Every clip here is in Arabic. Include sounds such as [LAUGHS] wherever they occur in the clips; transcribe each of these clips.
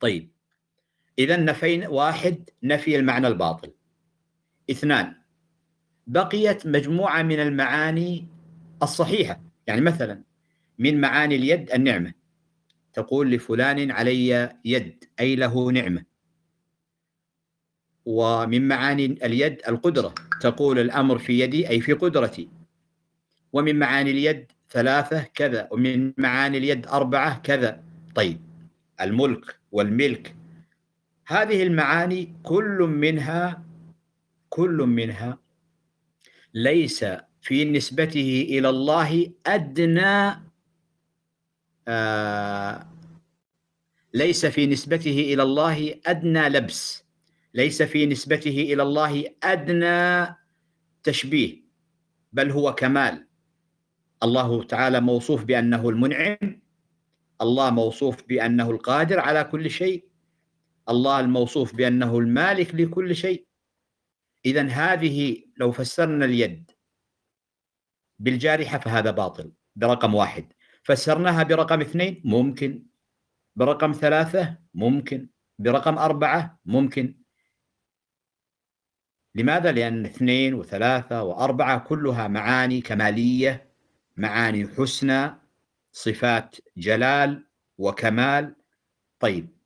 طيب. إذا نفينا واحد نفي المعنى الباطل. اثنان بقيت مجموعة من المعاني الصحيحة. يعني مثلا من معاني اليد النعمة. تقول لفلان علي يد أي له نعمة. ومن معاني اليد القدرة. تقول الأمر في يدي أي في قدرتي. ومن معاني اليد ثلاثة كذا. ومن معاني اليد أربعة كذا. طيب. الملك والملك. هذه المعاني كل منها كل منها ليس في نسبته إلى الله أدنى آه ليس في نسبته إلى الله أدنى لبس. ليس في نسبته إلى الله أدنى تشبيه بل هو كمال. الله تعالى موصوف بأنه المنعم. الله موصوف بأنه القادر على كل شيء. الله الموصوف بأنه المالك لكل شيء. إذا هذه لو فسرنا اليد بالجارحة فهذا باطل برقم واحد. فسرناها برقم اثنين ممكن. برقم ثلاثة ممكن. برقم أربعة ممكن. لماذا؟ لأن اثنين وثلاثة وأربعة كلها معاني كمالية معاني حسنى. صفات جلال وكمال. طيب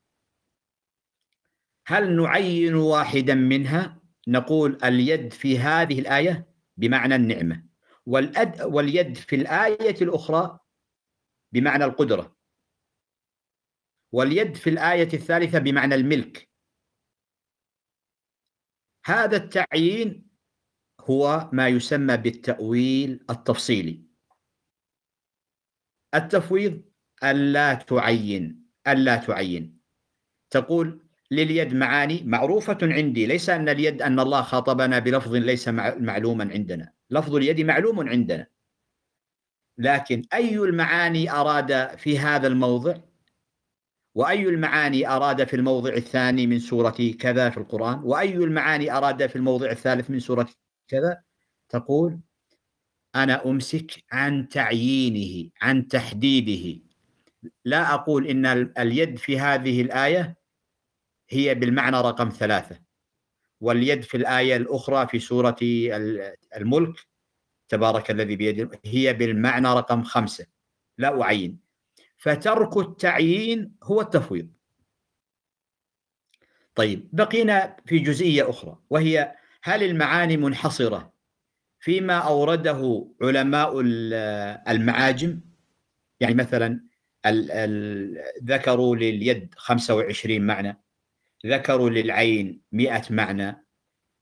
هل نعين واحدا منها؟ نقول اليد في هذه الآية بمعنى النعمة والأد واليد في الآية الأخرى بمعنى القدرة واليد في الآية الثالثة بمعنى الملك. هذا التعيين هو ما يسمى بالتأويل التفصيلي. التفويض ألا تعين ألا تعين. تقول لليد معاني معروفة عندي ليس أن اليد أن الله خاطبنا بلفظ ليس معلوما عندنا. لفظ اليد معلوم عندنا. لكن أي المعاني أراد في هذا الموضع؟ وأي المعاني أراد في الموضع الثاني من سورة كذا في القرآن؟ وأي المعاني أراد في الموضع الثالث من سورة كذا؟ تقول أنا أمسك عن تعيينه عن تحديده. لا أقول إن اليد في هذه الآية هي بالمعنى رقم ثلاثة. واليد في الآية الأخرى في سورة الملك تبارك الذي بيده هي بالمعنى رقم خمسة. لا أعين. فترك التعيين هو التفويض. طيب بقينا في جزئية أخرى وهي هل المعاني منحصرة؟ فيما أورده علماء المعاجم. يعني مثلا ذكروا لليد 25 معنى ذكروا للعين 100 معنى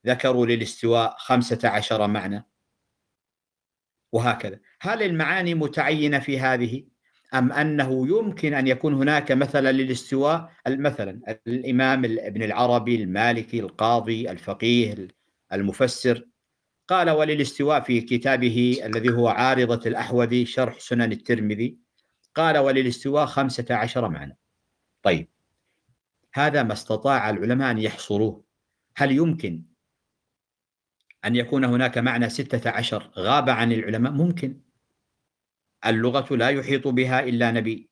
ذكروا للاستواء 15 معنى وهكذا. هل المعاني متعينة في هذه؟ أم أنه يمكن أن يكون هناك مثلا للاستواء؟ مثلا الإمام ابن العربي المالكي القاضي الفقيه المفسر قال وللاستواء في كتابه الذي هو عارضة الأحوذي شرح سنن الترمذي. قال وللاستواء خمسة عشر معنى. طيب. هذا ما استطاع العلماء أن يحصروه. هل يمكن أن يكون هناك معنى ستة عشر غاب عن العلماء؟ ممكن. اللغة لا يحيط بها إلا نبي.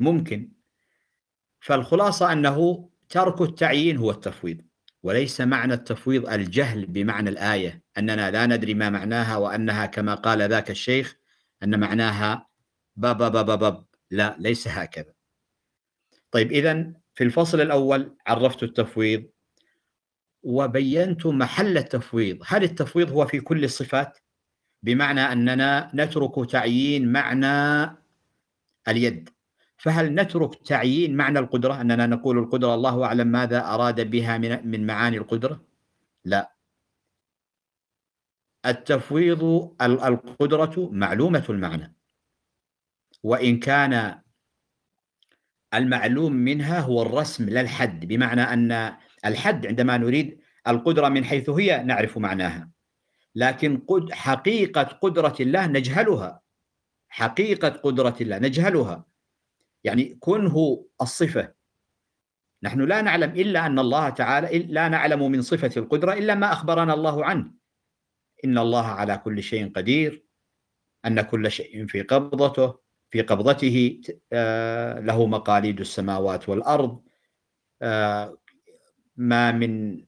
ممكن. فالخلاصة أنه ترك التعيين هو التفويض. وليس معنى التفويض الجهل بمعنى الآية أننا لا ندري ما معناها وأنها كما قال ذاك الشيخ أن معناها باب باب باب لا ليس هكذا. طيب إذا في الفصل الأول عرفت التفويض وبينت محل التفويض. هل التفويض هو في كل الصفات؟ بمعنى أننا نترك تعيين معنى اليد. فهل نترك تعيين معنى القدرة؟ أننا نقول القدرة الله أعلم ماذا أراد بها من, من معاني القدرة؟ لا. التفويض القدرة معلومة المعنى. وإن كان المعلوم منها هو الرسم لا الحد بمعنى أن الحد عندما نريد القدرة من حيث هي نعرف معناها. لكن قد حقيقة قدرة الله نجهلها. حقيقة قدرة الله نجهلها. يعني كنه الصفة. نحن لا نعلم إلا أن الله تعالى لا نعلم من صفة القدرة إلا ما أخبرنا الله عنه. إن الله على كل شيء قدير أن كل شيء في قبضته في قبضته آه، له مقاليد السماوات والأرض ما من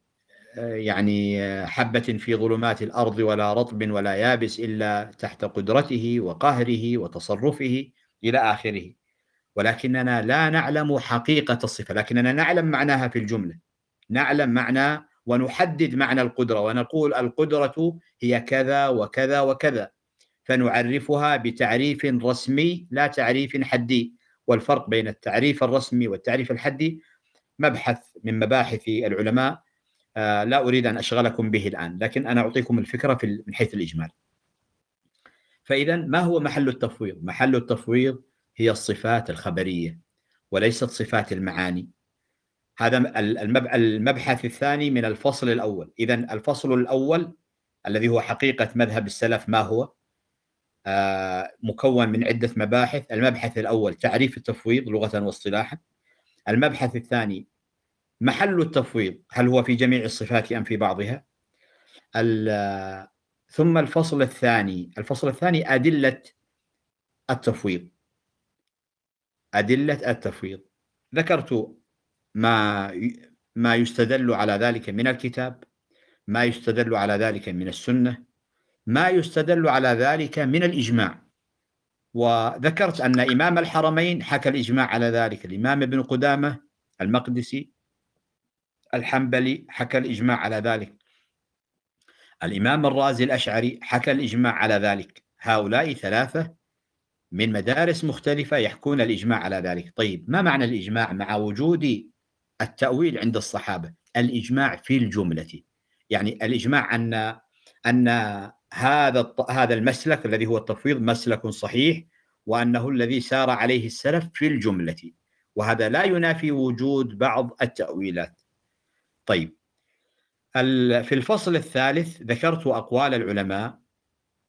يعني حبة في ظلمات الأرض ولا رطب ولا يابس إلا تحت قدرته وقهره وتصرفه إلى آخره. ولكننا لا نعلم حقيقة الصفة لكننا نعلم معناها في الجملة. نعلم معنى ونحدد معنى القدرة ونقول القدرة هي كذا وكذا وكذا. فنعرفها بتعريف رسمي لا تعريف حدي. والفرق بين التعريف الرسمي والتعريف الحدي مبحث من مباحث العلماء. آه، لا أريد أن أشغلكم به الآن لكن أنا أعطيكم الفكرة في من حيث الإجمال. فإذا ما هو محل التفويض؟ محل التفويض هي الصفات الخبرية وليست صفات المعاني. هذا المبحث الثاني من الفصل الأول. إذا الفصل الأول الذي هو حقيقة مذهب السلف ما هو؟ آه، مكون من عدة مباحث. المبحث الأول تعريف التفويض لغة واصطلاحا. المبحث الثاني محل التفويض هل هو في جميع الصفات أم في بعضها؟ ثم الفصل الثاني. الفصل الثاني أدلة التفويض. أدلة التفويض. ذكرت ما ما يستدل على ذلك من الكتاب ما يستدل على ذلك من السنة ما يستدل على ذلك من الإجماع. وذكرت أن إمام الحرمين حكى الإجماع على ذلك. الإمام ابن قدامة المقدسي الحنبلي حكى الإجماع على ذلك. الإمام الرازي الأشعري حكى الإجماع على ذلك. هؤلاء ثلاثة من مدارس مختلفة يحكون الإجماع على ذلك. طيب ما معنى الإجماع مع وجود التأويل عند الصحابة؟ الإجماع في الجملة. يعني الإجماع أن أن هذا هذا المسلك الذي هو التفويض مسلك صحيح وأنه الذي سار عليه السلف في الجملة. وهذا لا ينافي وجود بعض التأويلات. طيب في الفصل الثالث ذكرت أقوال العلماء.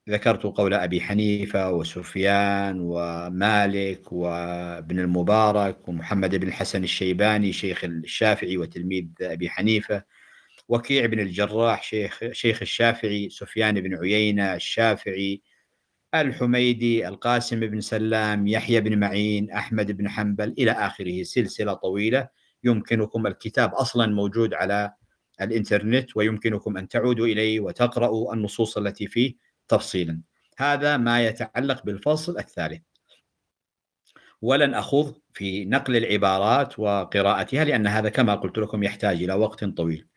ذكرت قول أبي حنيفة وسفيان ومالك وابن المبارك ومحمد بن الحسن الشيباني شيخ الشافعي وتلميذ أبي حنيفة وكيع بن الجراح شيخ شيخ الشافعي سفيان بن عيينة الشافعي الحميدي القاسم بن سلام يحيى بن معين أحمد بن حنبل إلى آخره. سلسلة طويلة. يمكنكم الكتاب أصلا موجود على الإنترنت ويمكنكم أن تعودوا إليه وتقرأوا النصوص التي فيه. تفصيلا. هذا ما يتعلق بالفصل الثالث. ولن أخوض في نقل العبارات وقراءتها لأن هذا كما قلت لكم يحتاج إلى وقت طويل.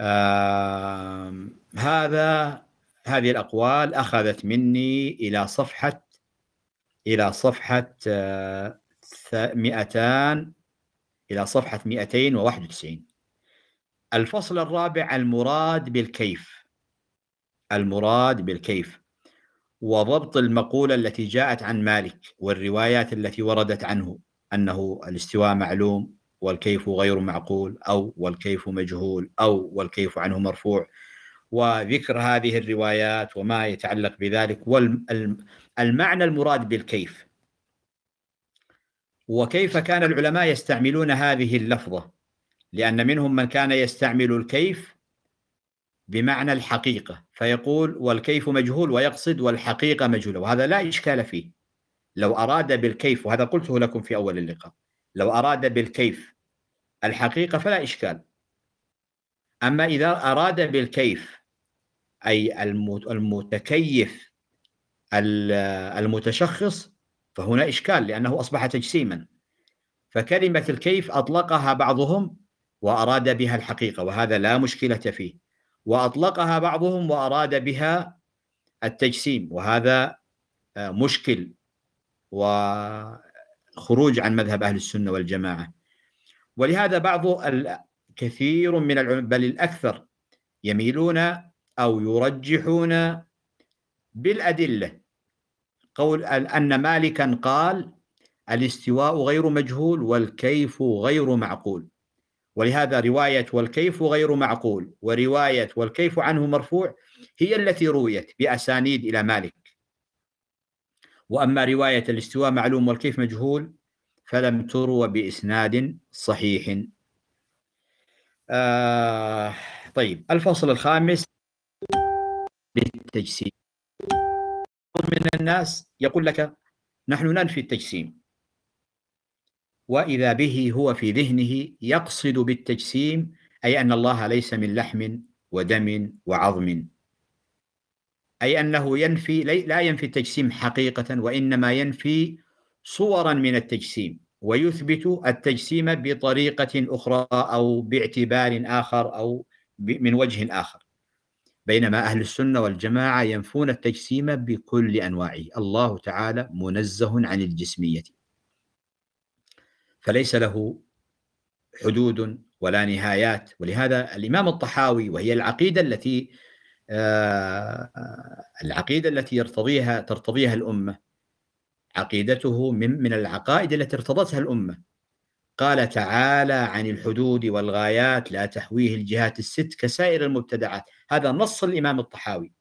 آه هذا هذه الأقوال أخذت مني إلى صفحة إلى صفحة آه 200 إلى صفحة 291 الفصل الرابع المراد بالكيف. المراد بالكيف وضبط المقولة التي جاءت عن مالك والروايات التي وردت عنه أنه الاستواء معلوم والكيف غير معقول أو والكيف مجهول أو والكيف عنه مرفوع وذكر هذه الروايات وما يتعلق بذلك والمعنى المراد بالكيف. وكيف كان العلماء يستعملون هذه اللفظة؟ لأن منهم من كان يستعمل الكيف بمعنى الحقيقة فيقول والكيف مجهول ويقصد والحقيقة مجهولة. وهذا لا إشكال فيه. لو أراد بالكيف وهذا قلته لكم في أول اللقاء لو أراد بالكيف الحقيقة فلا إشكال. أما إذا أراد بالكيف أي المتكيف المتشخص فهنا إشكال لأنه أصبح تجسيما. فكلمة الكيف أطلقها بعضهم وأراد بها الحقيقة وهذا لا مشكلة فيه. وأطلقها بعضهم وأراد بها التجسيم وهذا آه، مشكل وخروج عن مذهب أهل السنة والجماعة. ولهذا بعض الكثير من العلماء بل الأكثر يميلون أو يرجحون بالأدلة. قول أن مالكا قال الاستواء غير مجهول والكيف غير معقول. ولهذا رواية والكيف غير معقول ورواية والكيف عنه مرفوع هي التي رويت بأسانيد إلى مالك. وأما رواية الاستواء معلوم والكيف مجهول فلم تروى بإسناد صحيح. آه طيب الفصل الخامس للتجسيم. من الناس يقول لك نحن ننفي التجسيم. وإذا به هو في ذهنه يقصد بالتجسيم أي أن الله ليس من لحم ودم وعظم. أي أنه ينفي لا ينفي التجسيم حقيقة وإنما ينفي صورا من التجسيم ويثبت التجسيم بطريقة أخرى أو باعتبار آخر أو من وجه آخر. بينما أهل السنة والجماعة ينفون التجسيم بكل أنواعه. الله تعالى منزه عن الجسمية. فليس له حدود ولا نهايات. ولهذا الإمام الطحاوي وهي العقيدة التي آه، العقيدة التي يرتضيها ترتضيها الأمة. عقيدته من من العقائد التي ارتضتها الأمة. قال تعالى عن الحدود والغايات لا تحويه الجهات الست كسائر المبتدعات. هذا نص الإمام الطحاوي.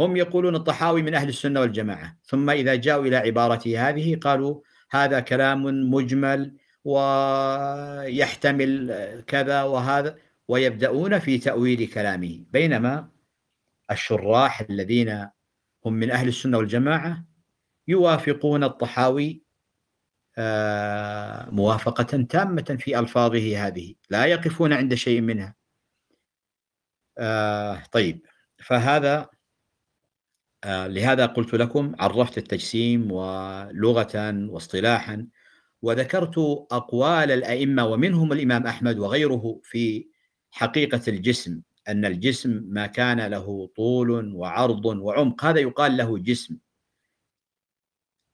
هم يقولون الطحاوي من أهل السنة والجماعة. ثم إذا جاءوا إلى عبارته هذه قالوا هذا كلام مجمل ويحتمل كذا وهذا ويبدأون في تأويل كلامه. بينما الشراح الذين هم من أهل السنة والجماعة يوافقون الطحاوي آه، موافقة تامة في ألفاظه هذه لا يقفون عند شيء منها. آه، طيب فهذا لهذا قلت لكم عرفت التجسيم ولغة واصطلاحا وذكرت أقوال الأئمة ومنهم الإمام أحمد وغيره في حقيقة الجسم أن الجسم ما كان له طول وعرض وعمق هذا يقال له جسم.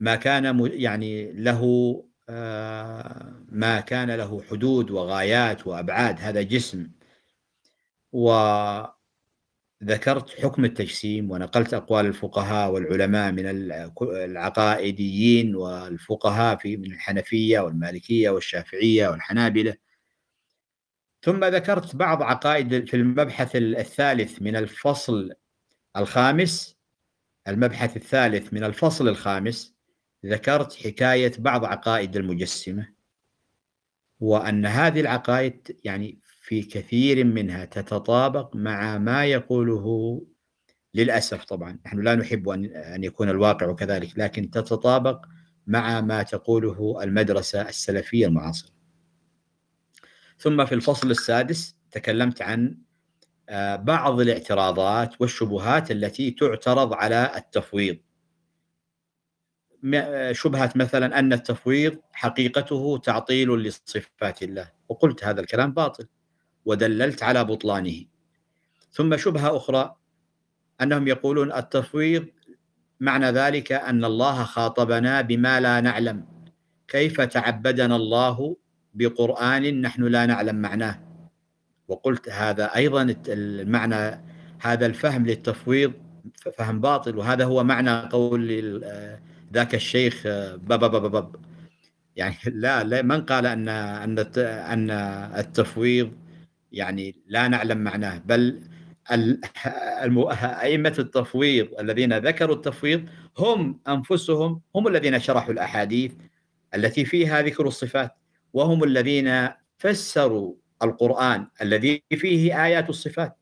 ما كان يعني له آه، ما كان له حدود وغايات وأبعاد هذا جسم. وذكرت حكم التجسيم ونقلت أقوال الفقهاء والعلماء من العقائديين والفقهاء في من الحنفية والمالكية والشافعية والحنابلة. ثم ذكرت بعض عقائد في المبحث الثالث من الفصل الخامس. المبحث الثالث من الفصل الخامس ذكرت حكاية بعض عقائد المجسمة وأن هذه العقائد يعني في كثير منها تتطابق مع ما يقوله للأسف طبعا. نحن لا نحب أن يكون الواقع كذلك لكن تتطابق مع ما تقوله المدرسة السلفية المعاصرة. ثم في الفصل السادس تكلمت عن آه، بعض الاعتراضات والشبهات التي تعترض على التفويض. شبهة مثلا أن التفويض حقيقته تعطيل لصفات الله وقلت هذا الكلام باطل. ودللت على بطلانه. ثم شبهة أخرى أنهم يقولون التفويض معنى ذلك أن الله خاطبنا بما لا نعلم. كيف تعبدنا الله بقرآن نحن لا نعلم معناه؟ وقلت هذا أيضا المعنى هذا الفهم للتفويض فهم باطل وهذا هو معنى قول ذاك الشيخ باب باب باب يعني لا, لا من قال ان أن أن التفويض يعني لا نعلم معناه بل [LAUGHS] [LAUGHS] أئمة التفويض الذين ذكروا التفويض هم أنفسهم هم الذين شرحوا الأحاديث التي فيها ذكر الصفات وهم الذين فسروا القرآن الذي فيه آيات الصفات.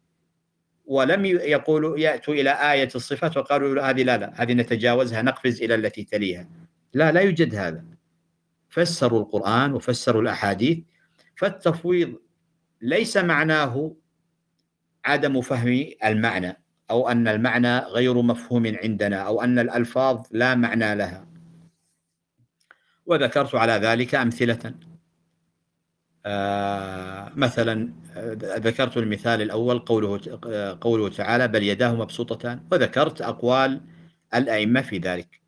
ولم يقولوا يأتوا إلى آية الصفات وقالوا هذه لا لا هذه نتجاوزها نقفز إلى التي تليها. لا لا يوجد هذا. فسروا القرآن وفسروا الأحاديث فالتفويض ليس معناه عدم فهم المعنى أو أن المعنى غير مفهوم عندنا أو أن الألفاظ لا معنى لها. وذكرت على ذلك أمثلة. آه، مثلا آه، ذكرت المثال الأول قوله قوله تعالى بل يداه مبسوطتان. وذكرت أقوال الأئمة في ذلك.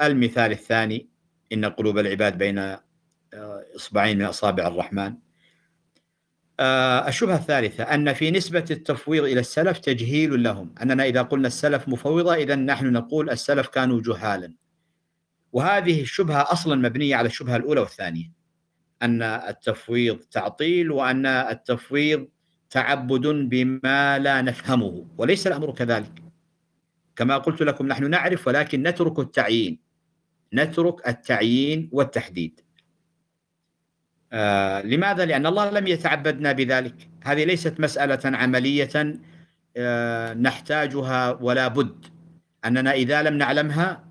المثال الثاني إن قلوب العباد بين آه، إصبعين من أصابع الرحمن. الشبهة الثالثة أن في نسبة التفويض إلى السلف تجهيل لهم أننا إذا قلنا السلف مفوضة إذا نحن نقول السلف كانوا جهالا. وهذه الشبهة أصلا مبنية على الشبهة الأولى والثانية أن التفويض تعطيل وأن التفويض تعبد بما لا نفهمه وليس الأمر كذلك. كما قلت لكم نحن نعرف ولكن نترك التعيين نترك التعيين والتحديد. آه لماذا؟ لأن الله لم يتعبدنا بذلك. هذه ليست مسألة عملية آه نحتاجها ولا بد. أننا إذا لم نعلمها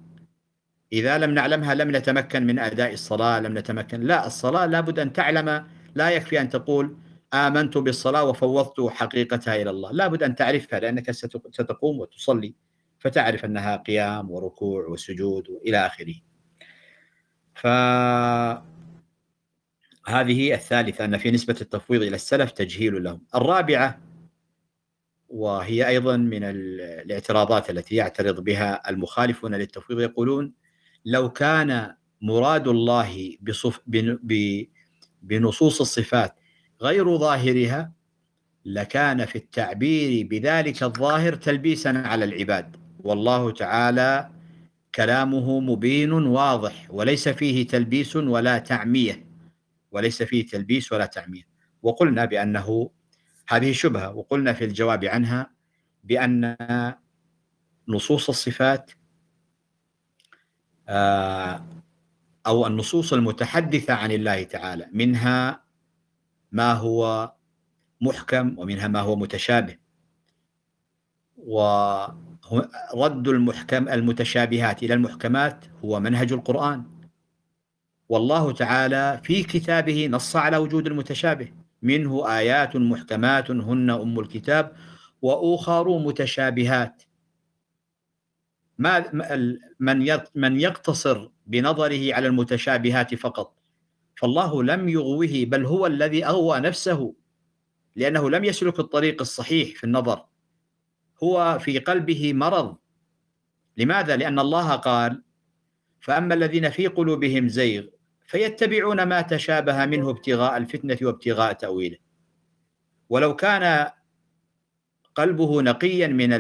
إذا لم نعلمها لم نتمكن من أداء الصلاة لم نتمكن. لا الصلاة لابد أن تعلم. لا يكفي أن تقول آمنت بالصلاة وفوضت حقيقتها إلى الله. لابد أن تعرفها لأنك ستقوم وتصلي فتعرف أنها قيام وركوع وسجود إلى آخره. فهذه الثالثة أن في نسبة التفويض إلى السلف تجهيل لهم. الرابعة وهي أيضا من الاعتراضات التي يعترض بها المخالفون للتفويض يقولون لو كان مراد الله بصف بنصوص الصفات غير ظاهرها لكان في التعبير بذلك الظاهر تلبيسا على العباد. والله تعالى كلامه مبين واضح وليس فيه تلبيس ولا تعمية. وليس فيه تلبيس ولا تعميه وقلنا بأنه هذه شبهة وقلنا في الجواب عنها بأن نصوص الصفات آه، أو النصوص المتحدثة عن الله تعالى منها ما هو محكم ومنها ما هو متشابه. ورد المحكم المتشابهات إلى المحكمات هو منهج القرآن. والله تعالى في كتابه نص على وجود المتشابه. منه آيات محكمات هن أم الكتاب وأخر متشابهات. ما من من يقتصر بنظره على المتشابهات فقط. فالله لم يغوه بل هو الذي أغوى نفسه لأنه لم يسلك الطريق الصحيح في النظر. هو في قلبه مرض. لماذا؟ لأن الله قال فأما الذين في قلوبهم زيغ فيتبعون ما تشابه منه ابتغاء الفتنة وابتغاء تأويله. ولو كان قلبه نقيا من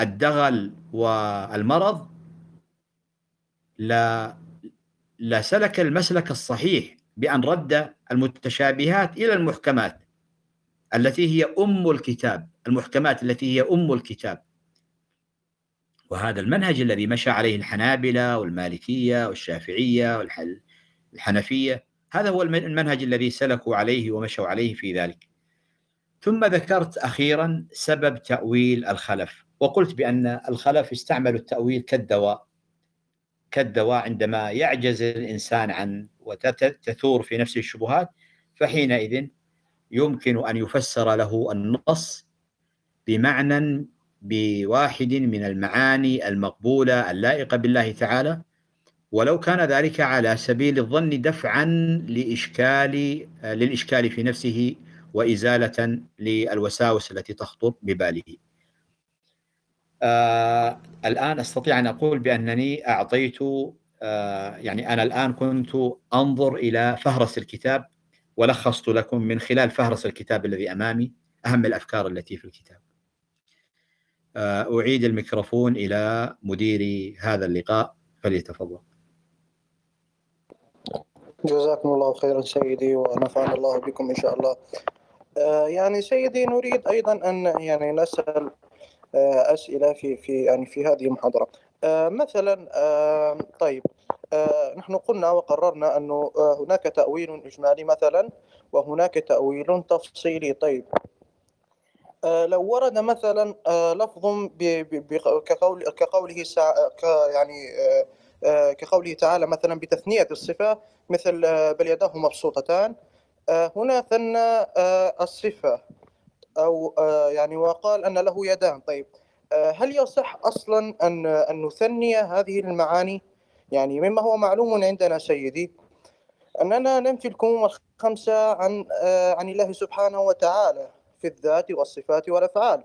الدغل والمرض لا لسلك المسلك الصحيح بأن رد المتشابهات إلى المحكمات التي هي أم الكتاب المحكمات التي هي أم الكتاب. وهذا المنهج الذي مشى عليه الحنابلة والمالكية والشافعية والحنفية هذا هو المنهج الذي سلكوا عليه ومشوا عليه في ذلك. ثم ذكرت أخيرا سبب تأويل الخلف وقلت بأن الخلف استعملوا التأويل كالدواء. كالدواء عندما يعجز الإنسان عن وتثور في نفسه الشبهات فحينئذ يمكن أن يفسر له النص بمعنى بواحد من المعاني المقبولة اللائقة بالله تعالى ولو كان ذلك على سبيل الظن دفعا لإشكال للإشكال في نفسه وإزالة للوساوس التي تخطر بباله. آه الآن أستطيع أن أقول بأنني أعطيت آه يعني أنا الآن كنت أنظر إلى فهرس الكتاب ولخصت لكم من خلال فهرس الكتاب الذي أمامي أهم الأفكار التي في الكتاب. آه أعيد الميكروفون إلى مدير هذا اللقاء. فليتفضل. جزاكم الله خيرا سيدي ونفعنا الله بكم إن شاء الله. آه يعني سيدي نريد أيضا أن يعني نسأل آه، أسئلة في في يعني في هذه المحاضرة. آه، مثلا طيب نحن قلنا وقررنا انه هناك تأويل إجمالي مثلا وهناك تأويل تفصيلي. طيب لو ورد مثلا لفظ كقول كقوله يعني كقوله تعالى مثلا بتثنية الصفة مثل بل يداه مبسوطتان. هنا ثنى الصفة أو آه، يعني وقال أن له يدان. طيب آه، هل يصح أصلا أن أن نثني هذه المعاني؟ يعني مما هو معلوم عندنا سيدي. أننا ننفي الكون الخمسة عن آه، عن الله سبحانه وتعالى في الذات والصفات والأفعال.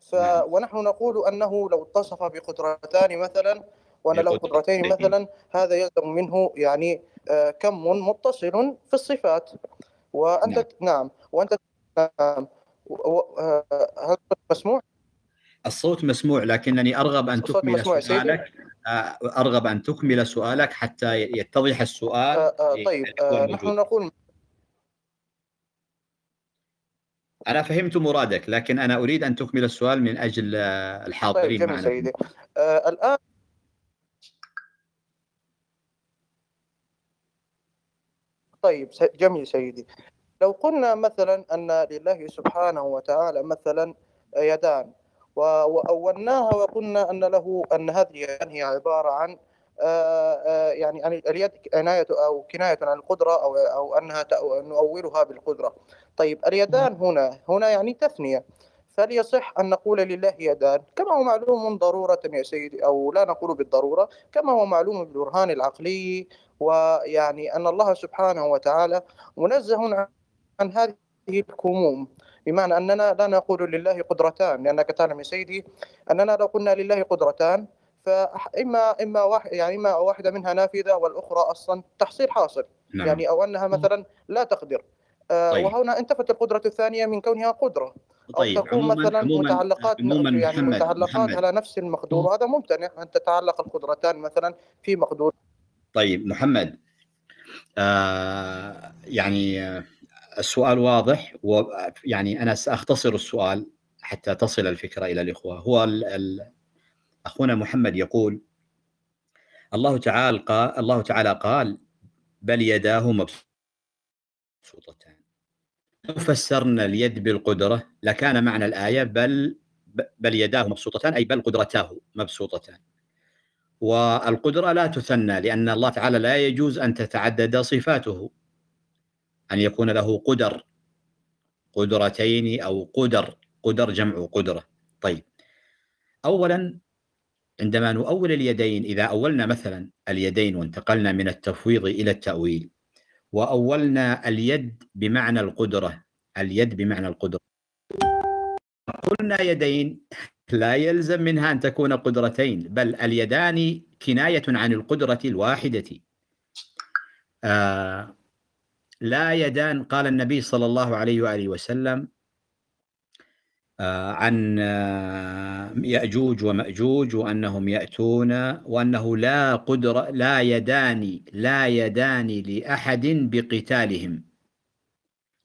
ف نعم. ونحن نقول أنه لو اتصف بقدرتان مثلا وان له قدرتين مثلا هذا يلزم منه يعني كم متصل في الصفات. وأنت نعم, نعم. وأنت نعم. هل مسموع؟ الصوت مسموع لكنني أرغب أن تكمل سؤالك. آه، أرغب أن تكمل سؤالك حتى يتضح السؤال آه آه طيب آه نحن نقول أنا فهمت مرادك لكن أنا أريد أن تكمل السؤال من أجل الحاضرين طيب جميل سيدي. آه الآن طيب جميل سيدي. لو قلنا مثلا أن لله سبحانه وتعالى مثلا يدان وأولناها وقلنا أن له أن هذه اليدان هي عبارة عن يعني اليد عناية أو كناية عن القدرة أو أو أنها نؤولها بالقدرة. طيب اليدان هنا هنا يعني تثنية. فليصح أن نقول لله يدان. كما هو معلوم ضرورة يا سيدي أو لا نقول بالضرورة كما هو معلوم بالبرهان العقلي ويعني أن الله سبحانه وتعالى منزه عن هذه الكموم. بمعنى أننا لا نقول لله قدرتان لأنك تعلم يا سيدي أننا لو قلنا لله قدرتان فإما إما واحد يعني إما واحدة منها نافذة والأخرى أصلا تحصيل حاصل. نعم. يعني أو أنها مثلا لا تقدر. آه، طيب. وهنا انتفت القدرة الثانية من كونها قدرة. طيب أو تكون عموماً مثلا عموماً متعلقات عموماً يعني محمد متعلقات محمد. على نفس المقدور وهذا ممتنع أن تتعلق القدرتان مثلا في مقدور. طيب محمد آه يعني آه السؤال واضح ويعني أنا سأختصر السؤال حتى تصل الفكرة إلى الإخوة. هو ال ال أخونا محمد يقول الله تعالى قال الله تعالى قال بل يداه مبسوطتان. لو فسرنا اليد بالقدرة لكان معنى الآية بل بل يداه مبسوطتان أي بل قدرتاه مبسوطتان. والقدرة لا تثنى لأن الله تعالى لا يجوز أن تتعدد صفاته. أن يكون له قدر قدرتين أو قدر قدر جمع قدرة. طيب. أولا عندما نؤول اليدين إذا أولنا مثلا اليدين وانتقلنا من التفويض إلى التأويل وأولنا اليد بمعنى القدرة. اليد بمعنى القدرة. قلنا يدين لا يلزم منها أن تكون قدرتين بل اليدان كناية عن القدرة الواحدة. آه لا يدان قال النبي صلى الله عليه وآله وسلم عن آه، يأجوج ومأجوج وأنهم يأتون وأنه لا قدرة لا يدان لا يدان لأحد بقتالهم.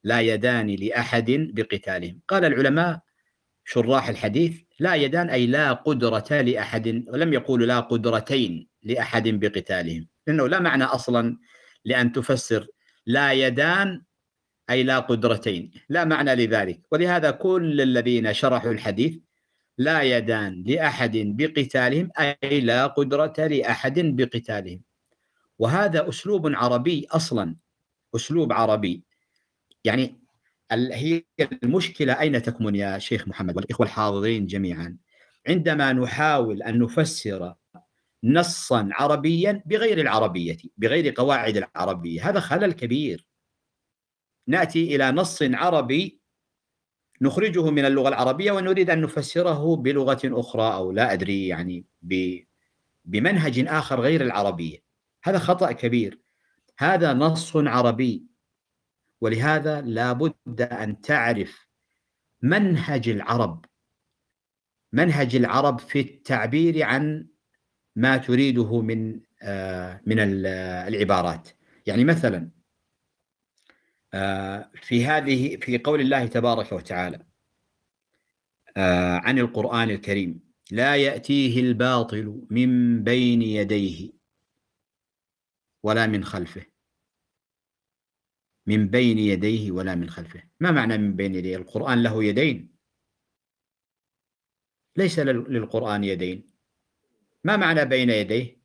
لا يدان لأحد بقتالهم. قال العلماء شراح الحديث لا يدان أي لا قدرة لأحد ولم يقولوا لا قدرتين لأحد بقتالهم. لأنه لا معنى أصلا لأن تفسر لا يدان أي لا قدرتين. لا معنى لذلك. ولهذا كل الذين شرحوا الحديث لا يدان لأحد بقتالهم أي لا قدرة لأحد بقتالهم. وهذا أسلوب عربي أصلا. أسلوب عربي. يعني هي المشكلة أين تكمن يا شيخ محمد والإخوة الحاضرين جميعا؟ عندما نحاول أن نفسر نصا عربيا بغير العربية بغير قواعد العربية هذا خلل كبير. نأتي إلى نص عربي نخرجه من اللغة العربية ونريد أن نفسره بلغة أخرى أو لا أدري يعني بمنهج آخر غير العربية. هذا خطأ كبير. هذا نص عربي. ولهذا لابد أن تعرف منهج العرب. منهج العرب في التعبير عن ما تريده من آه، من العبارات. يعني مثلا في هذه في قول الله تبارك وتعالى آه، عن القرآن الكريم لا يأتيه الباطل من بين يديه ولا من خلفه. من بين يديه ولا من خلفه. ما معنى من بين يديه؟ القرآن له يدين. ليس للقرآن يدين. ما معنى بين يديه؟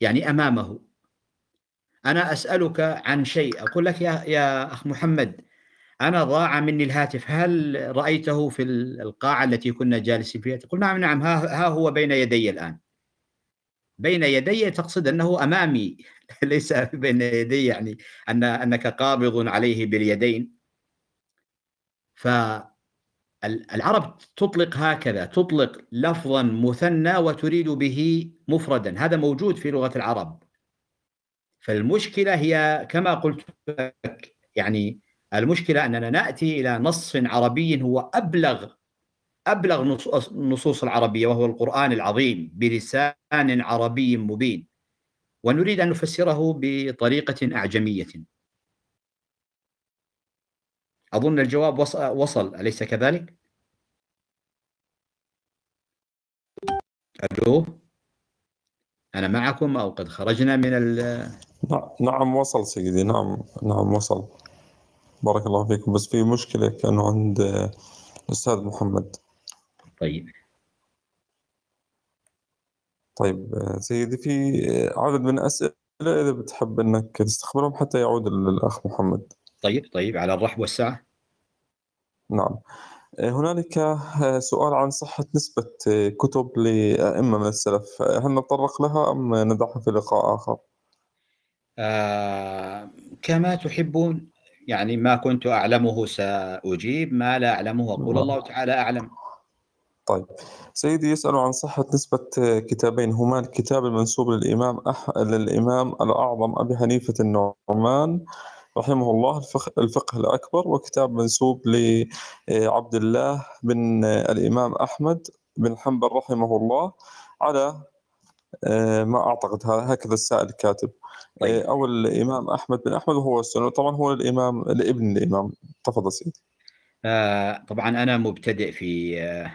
يعني أمامه. أنا أسألك عن شيء. أقول لك يا, يا أخ محمد أنا ضاع مني الهاتف. هل رأيته في القاعة التي كنا جالسين فيها؟ تقول نعم نعم. ها, هو بين يدي الآن. بين يدي تقصد أنه أمامي. [LAUGHS] ليس بين يدي يعني أن أنك قابض عليه باليدين. فالعرب تطلق هكذا تطلق لفظا مثنى وتريد به مفردا. هذا موجود في لغة العرب. فالمشكلة هي كما قلت لك يعني المشكلة أننا نأتي إلى نص عربي هو أبلغ أبلغ النصوص العربية وهو القرآن العظيم بلسان عربي مبين. ونريد أن نفسره بطريقة أعجمية. أظن الجواب وصل أليس كذلك؟ ألو؟ أنا معكم أو قد خرجنا من نعم وصل سيدي نعم نعم وصل. بارك الله فيكم. بس في مشكلة كانوا عند الأستاذ محمد. طيب. طيب سيدي في عدد من الأسئلة إذا بتحب إنك تستخبرهم حتى يعود الأخ محمد. طيب طيب على الرحب والسعة. نعم. هنالك سؤال عن صحة نسبة كتب لأئمة من السلف. هل نتطرق لها أم ندعها في لقاء آخر؟ آه كما تحبون. يعني ما كنت أعلمه سأجيب ما لا أعلمه أقول. الله تعالى أعلم. طيب سيدي يسأل عن صحة نسبة كتابين. هما الكتاب المنسوب للإمام أح... للإمام الأعظم أبي حنيفة النعمان رحمه الله الفقه, الفقه الأكبر وكتاب منسوب لعبد الله بن الإمام أحمد بن حنبل رحمه الله على آه، ما أعتقد. هكذا السائل الكاتب. طيب. أو الإمام أحمد بن أحمد وهو السنة. طبعا هو الإمام لابن الإمام. تفضل سيدي. آه طبعا أنا مبتدئ في آه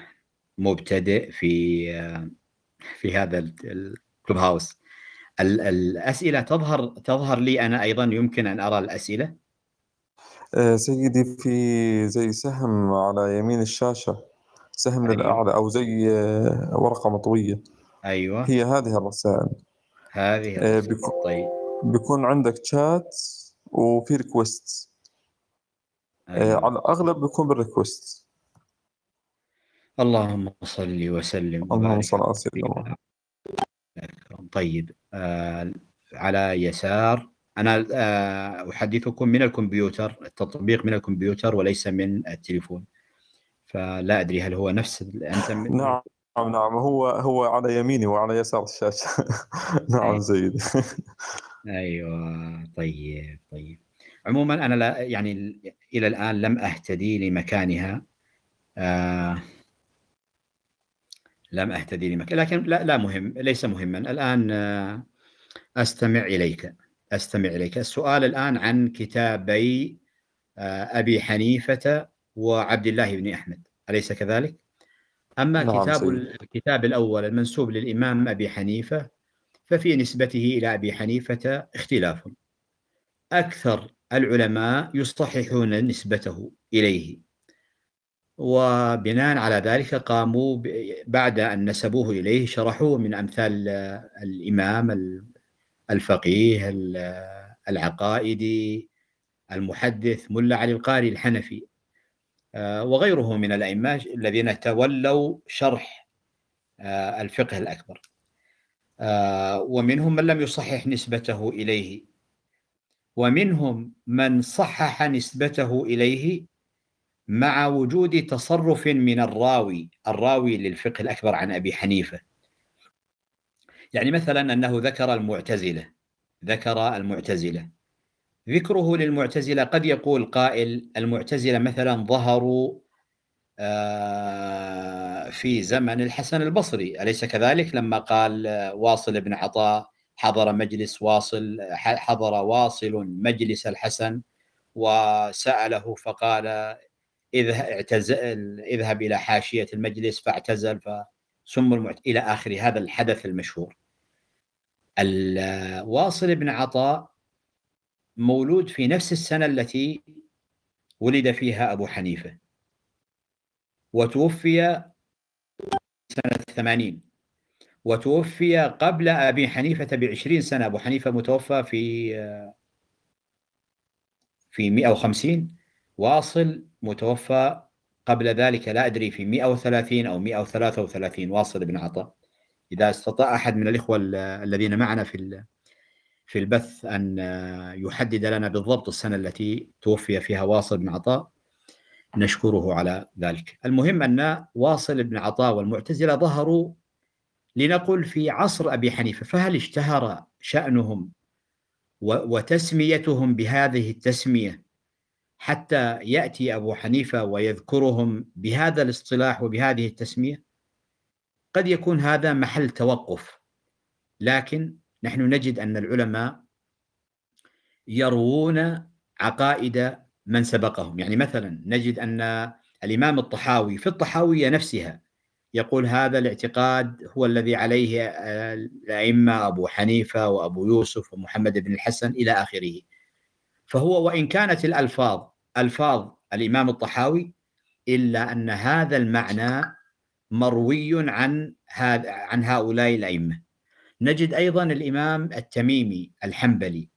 مبتدئ في آه في هذا الكلوب هاوس الأسئلة تظهر تظهر لي أنا أيضا. يمكن أن أرى الأسئلة. آه سيدي في زي سهم على يمين الشاشة. سهم أيوة. للأعلى أو زي آه، ورقة أيوة. هي هذه الرسائل. هذه آه بيكون, طيب. بيكون عندك شات وفي request آه، أيوة. على الأغلب بيكون بال request اللهم صل وسلم اللهم صل سيدنا طيب آه على يسار أنا آه أحدثكم من الكمبيوتر التطبيق من الكمبيوتر وليس من التليفون. فلا أدري هل هو نفس أنت من نعم. نعم هو هو على يميني وعلى يسار الشاشه [LAUGHS] نعم أيوة. سيدي أيوه. طيب طيب. عموما أنا لا يعني إلى الآن لم أهتدي لمكانها. آه لم أهتدي لمكان لكن لا لا مهم ليس مهما. الآن آه أستمع إليك. أستمع إليك. السؤال الآن عن كتابي آه أبي حنيفة وعبد الله بن أحمد. أليس كذلك؟ أما نعم كتاب الكتاب الأول المنسوب للإمام أبي حنيفة ففي نسبته إلى أبي حنيفة اختلاف. أكثر العلماء يصححون نسبته إليه. وبناء على ذلك قاموا بعد أن نسبوه إليه شرحوه من أمثال الإمام الفقيه العقائدي المحدث ملا علي القاري الحنفي. وغيره من الأئمة الذين تولوا شرح آه، الفقه الأكبر. آه، ومنهم من لم يصحح نسبته إليه. ومنهم من صحح نسبته إليه مع وجود تصرف من الراوي الراوي للفقه الأكبر عن أبي حنيفة. يعني مثلا أنه ذكر المعتزلة ذكر المعتزلة. ذكره للمعتزلة قد يقول قائل المعتزلة مثلا ظهروا آه، في زمن الحسن البصري. أليس كذلك؟ لما قال واصل بن عطاء حضر مجلس واصل حضر واصل مجلس الحسن وسأله فقال اعتزل اذهب إلى حاشية المجلس فاعتزل فسم المعت... إلى آخر هذا الحدث المشهور. واصل بن عطاء مولود في نفس السنة التي ولد فيها أبو حنيفة. وتوفي سنة 80 وتوفي قبل أبي حنيفة بعشرين سنة. أبو حنيفة متوفى في في 150 واصل متوفى قبل ذلك لا أدري في 130 أو 133 واصل بن عطاء إذا استطاع أحد من الإخوة الذين معنا في في البث أن يحدد لنا بالضبط السنة التي توفي فيها واصل بن عطاء نشكره على ذلك. المهم أن واصل بن عطاء والمعتزلة ظهروا لنقل في عصر أبي حنيفة فهل اشتهر شأنهم وتسميتهم بهذه التسمية حتى يأتي أبو حنيفة ويذكرهم بهذا الاصطلاح وبهذه التسمية؟ قد يكون هذا محل توقف لكن نحن نجد أن العلماء يروون عقائد من سبقهم. يعني مثلا نجد أن الإمام الطحاوي في الطحاوية نفسها يقول هذا الاعتقاد هو الذي عليه الأئمة أبو حنيفة وأبو يوسف ومحمد بن الحسن إلى آخره. فهو وإن كانت الألفاظ ألفاظ الإمام الطحاوي إلا أن هذا المعنى مروي عن عن هؤلاء الأئمة. نجد أيضا الإمام التميمي الحنبلي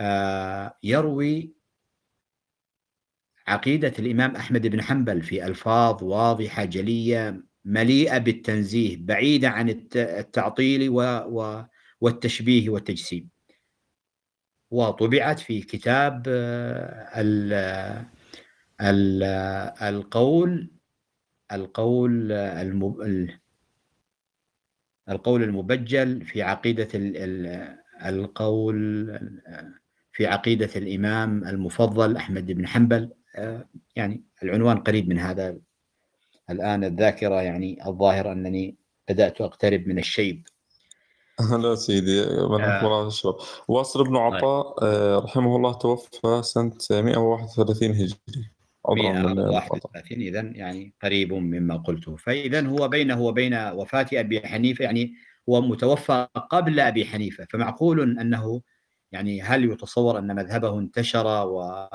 آه، يروي عقيدة الإمام أحمد بن حنبل في ألفاظ واضحة جلية مليئة بالتنزيه بعيدة عن التعطيل والتشبيه والتجسيم. وطبعت في كتاب آه، ال القول القول القول المبجل في عقيدة القول في عقيدة الإمام المفضل أحمد بن حنبل آه، يعني العنوان قريب من هذا الآن الذاكرة يعني الظاهر أنني بدأت أقترب من الشيب لا سيدي آه. الشباب واصل بن طيب. عطاء آه. رحمه الله توفى سنة 131 هجري 131 إذا يعني قريب مما قلته. فإذا هو بينه وبين وفاة أبي حنيفة يعني هو متوفى قبل أبي حنيفة. فمعقول أنه يعني هل يتصور أن مذهبه انتشر و...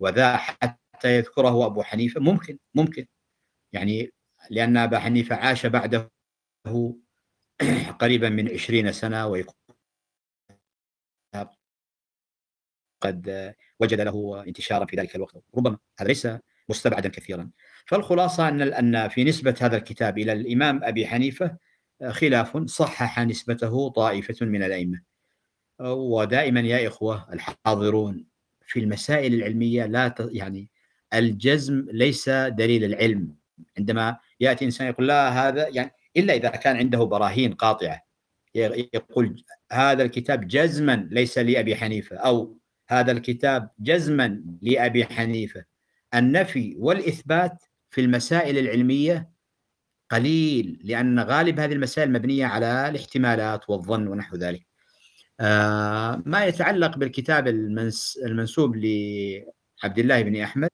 وذا حتى يذكره أبو حنيفة؟ ممكن ممكن. يعني لأن أبا حنيفة عاش بعده [CLEARS THROAT] قريبا من عشرين سنة ويكون قد وجد له انتشارا في ذلك الوقت ربما هذا ليس مستبعدا كثيرا. فالخلاصة أن أن في نسبة هذا الكتاب إلى الإمام أبي حنيفة خلاف صحح نسبته طائفة من الأئمة. ودائما يا إخوة الحاضرون في المسائل العلمية لا يعني الجزم ليس دليل العلم. عندما يأتي إنسان يقول لا هذا يعني إلا إذا كان عنده براهين قاطعة يقول هذا الكتاب جزما ليس لأبي حنيفة أو هذا الكتاب جزما لأبي حنيفة. النفي والإثبات في المسائل العلمية قليل لأن غالب هذه المسائل مبنية على الاحتمالات والظن ونحو ذلك. آه ما يتعلق بالكتاب المنس المنسوب لعبد الله بن أحمد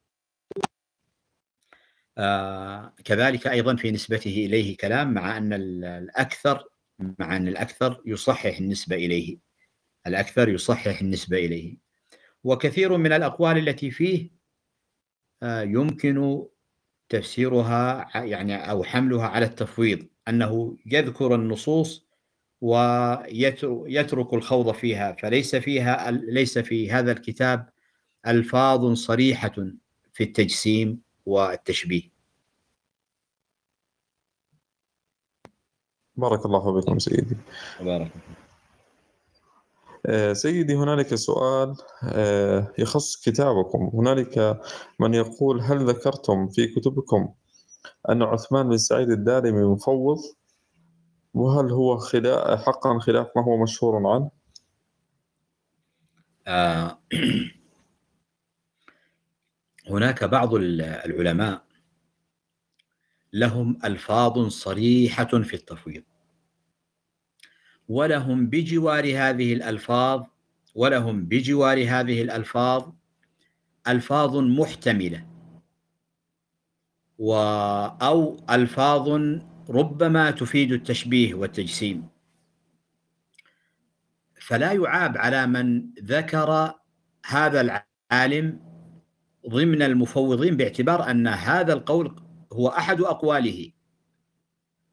آه كذلك أيضا في نسبته إليه كلام مع أن الأكثر مع أن الأكثر يصحح النسبة إليه. الأكثر يصحح النسبة إليه. وكثير من الأقوال التي فيه آه، يمكن تفسيرها يعني أو حملها على التفويض أنه يذكر النصوص ويترك الخوض فيها فليس فيها ليس في هذا الكتاب ألفاظ صريحة في التجسيم والتشبيه. بارك الله بكم سيدي. بارك آه، سيدي هنالك سؤال آه، يخص كتابكم. هنالك من يقول هل ذكرتم في كتبكم أن عثمان بن سعيد الدارمي مفوض؟ وهل هو خلاف حقا خلاف ما هو مشهور عنه؟ آه [CLEARS THROAT] هناك بعض العلماء لهم ألفاظ صريحة في التفويض. ولهم بجوار هذه الألفاظ ولهم بجوار هذه الألفاظ ألفاظ محتملة. و أو ألفاظ ربما تفيد التشبيه والتجسيم. فلا يعاب على من ذكر هذا العالم ضمن المفوضين باعتبار أن هذا القول هو أحد أقواله.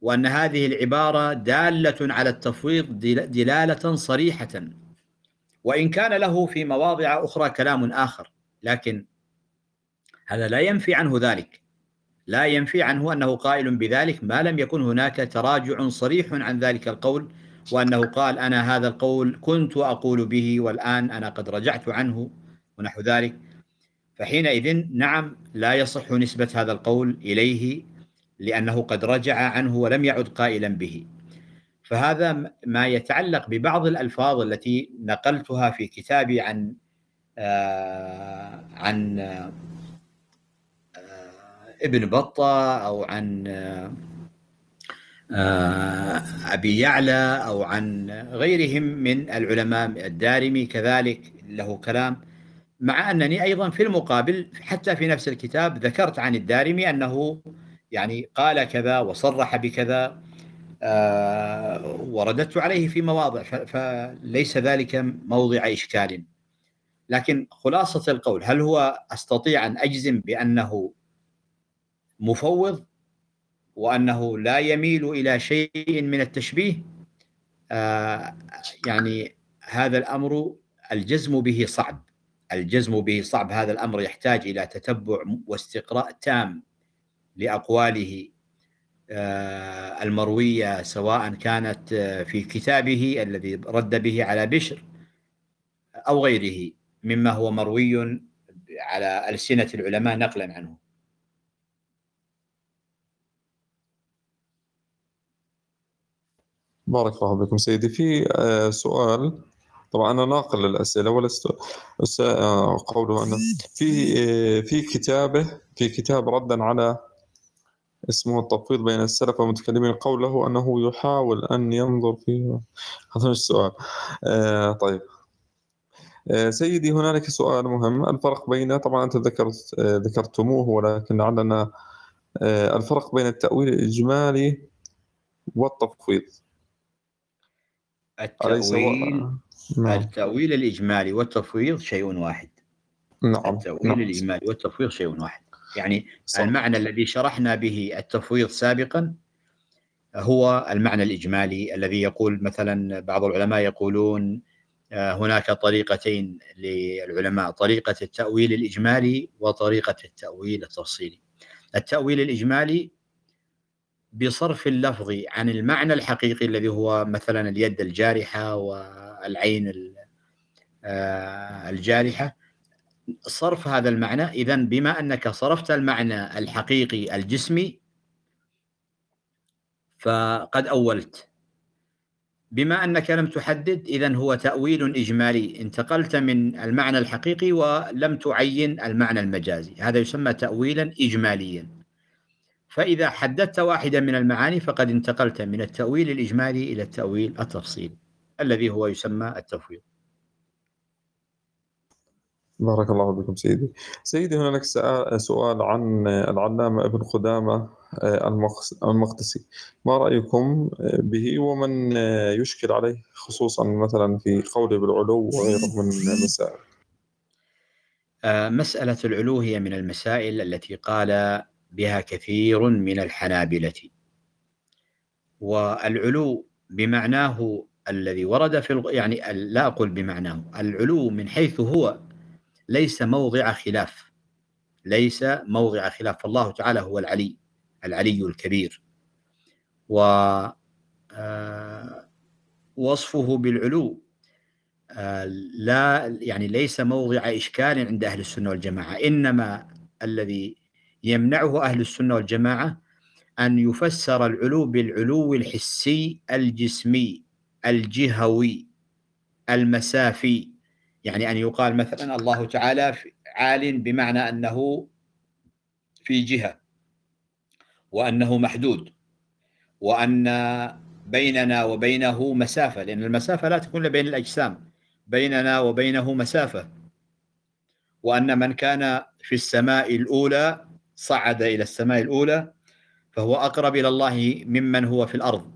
وأن هذه العبارة دالة على التفويض دلالة صريحة. وإن كان له في مواضع أخرى كلام آخر. لكن هذا لا ينفي عنه ذلك. لا ينفي عنه أنه قائل بذلك ما لم يكن هناك تراجع صريح عن ذلك القول وأنه قال أنا هذا القول كنت أقول به والآن أنا قد رجعت عنه ونحو ذلك. فحينئذ نعم لا يصح نسبة هذا القول إليه لأنه قد رجع عنه ولم يعد قائلا به. فهذا ما يتعلق ببعض الألفاظ التي نقلتها في كتابي عن آه عن آه ابن بطة أو عن آه أبي يعلى أو عن غيرهم من العلماء الدارمي. كذلك له كلام مع أنني أيضا في المقابل حتى في نفس الكتاب ذكرت عن الدارمي أنه يعني قال كذا وصرح بكذا آه ورددت عليه في مواضع فليس ذلك موضع إشكال. لكن خلاصة القول هل هو أستطيع أن أجزم بأنه مفوض وأنه لا يميل إلى شيء من التشبيه؟ آه، يعني هذا الأمر الجزم به صعب. الجزم به صعب هذا الأمر يحتاج إلى تتبع واستقراء تام. لأقواله آه، المروية سواء كانت في كتابه الذي رد به على بشر أو غيره مما هو مروي على ألسنة العلماء نقلا عنه. بارك الله بكم سيدي. في آه، سؤال. طبعا أنا ناقل للأسئلة ولست آه، قوله انه في آه، في كتابه في كتاب ردا على اسمه التفويض بين السلف والمتكلمين قوله أنه يحاول أن ينظر في هذا مش السؤال آه طيب. آه سيدي هنالك سؤال مهم. الفرق بين طبعا أنت ذكرت آه ذكرتموه ولكن لعلنا آه الفرق بين التأويل الإجمالي والتفويض. التأويل نعم. التأويل الإجمالي والتفويض شيء المعنى نعم التأويل نعم. الإجمالي والتفويض شيء واحد. يعني صح. المعنى الذي شرحنا به التفويض سابقا هو المعنى الإجمالي الذي يقول مثلا بعض العلماء يقولون آه، هناك طريقتين للعلماء طريقة التأويل الإجمالي وطريقة التأويل التفصيلي التأويل الإجمالي بصرف اللفظ عن المعنى الحقيقي الذي هو مثلا اليد الجارحة والعين آه، الجارحة صرف هذا المعنى. إذا بما أنك صرفت المعنى الحقيقي الجسمي فقد أولت. بما أنك لم تحدد إذا هو تأويل إجمالي. انتقلت من المعنى الحقيقي ولم تعين المعنى المجازي. هذا يسمى تأويلا إجماليا. فإذا حددت واحدا من المعاني فقد انتقلت من التأويل الإجمالي إلى التأويل التفصيلي الذي هو يسمى التفويض. بارك الله بكم سيدي. سيدي هنالك سؤال عن العلامة ابن قدامة آه، المقدسي. ما رأيكم به ومن يشكل عليه خصوصا مثلا في قوله بالعلو وغيره من المسائل؟ آه، مسألة العلو هي من المسائل التي قال بها كثير من الحنابلة. والعلو بمعناه الذي ورد في يعني لا أقول بمعناه العلو من حيث هو ليس موضع خلاف. ليس موضع خلاف. فالله تعالى هو العلي العلي الكبير. و آه، وصفه بالعلو. آه، لا يعني ليس موضع إشكال عند أهل السنة والجماعة. إنما الذي يمنعه أهل السنة والجماعة أن يفسر العلو بالعلو الحسي الجسمي الجهوي المسافي. يعني أن يقال مثلا الله تعالى عال بمعنى أنه في جهة وأنه محدود وأن بيننا وبينه مسافة لأن المسافة لا تكون بين الأجسام بيننا وبينه مسافة. وأن من كان في السماء الأولى صعد إلى السماء الأولى فهو أقرب إلى الله ممن هو في الأرض.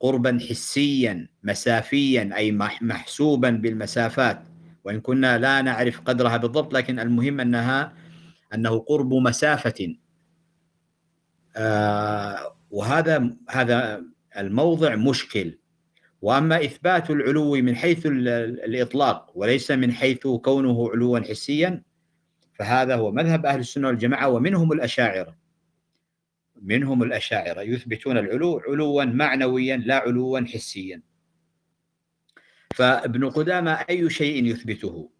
قربا حسيا مسافيا أي محسوبا بالمسافات. وإن كنا لا نعرف قدرها بالضبط لكن المهم أنها أنه قرب مسافة. آه وهذا هذا الموضع مشكل. وأما إثبات العلو من حيث الإطلاق وليس من حيث كونه علوا حسيا فهذا هو مذهب أهل السنة والجماعة ومنهم الأشاعرة. منهم الأشاعرة يثبتون العلو علوا معنويا لا علوا حسيا. فابن قدامة أي شيء يثبته؟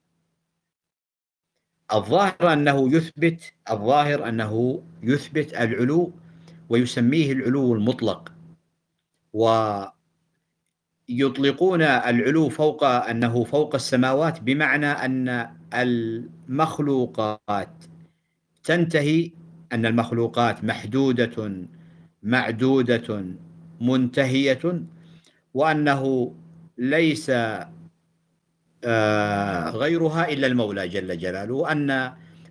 الظاهر أنه يثبت الظاهر أنه يثبت العلو ويسميه العلو المطلق. ويطلقون العلو فوق أنه فوق السماوات بمعنى أن المخلوقات تنتهي أن المخلوقات محدودة معدودة منتهية وأنه ليس آه، غيرها إلا المولى جل جلاله وأن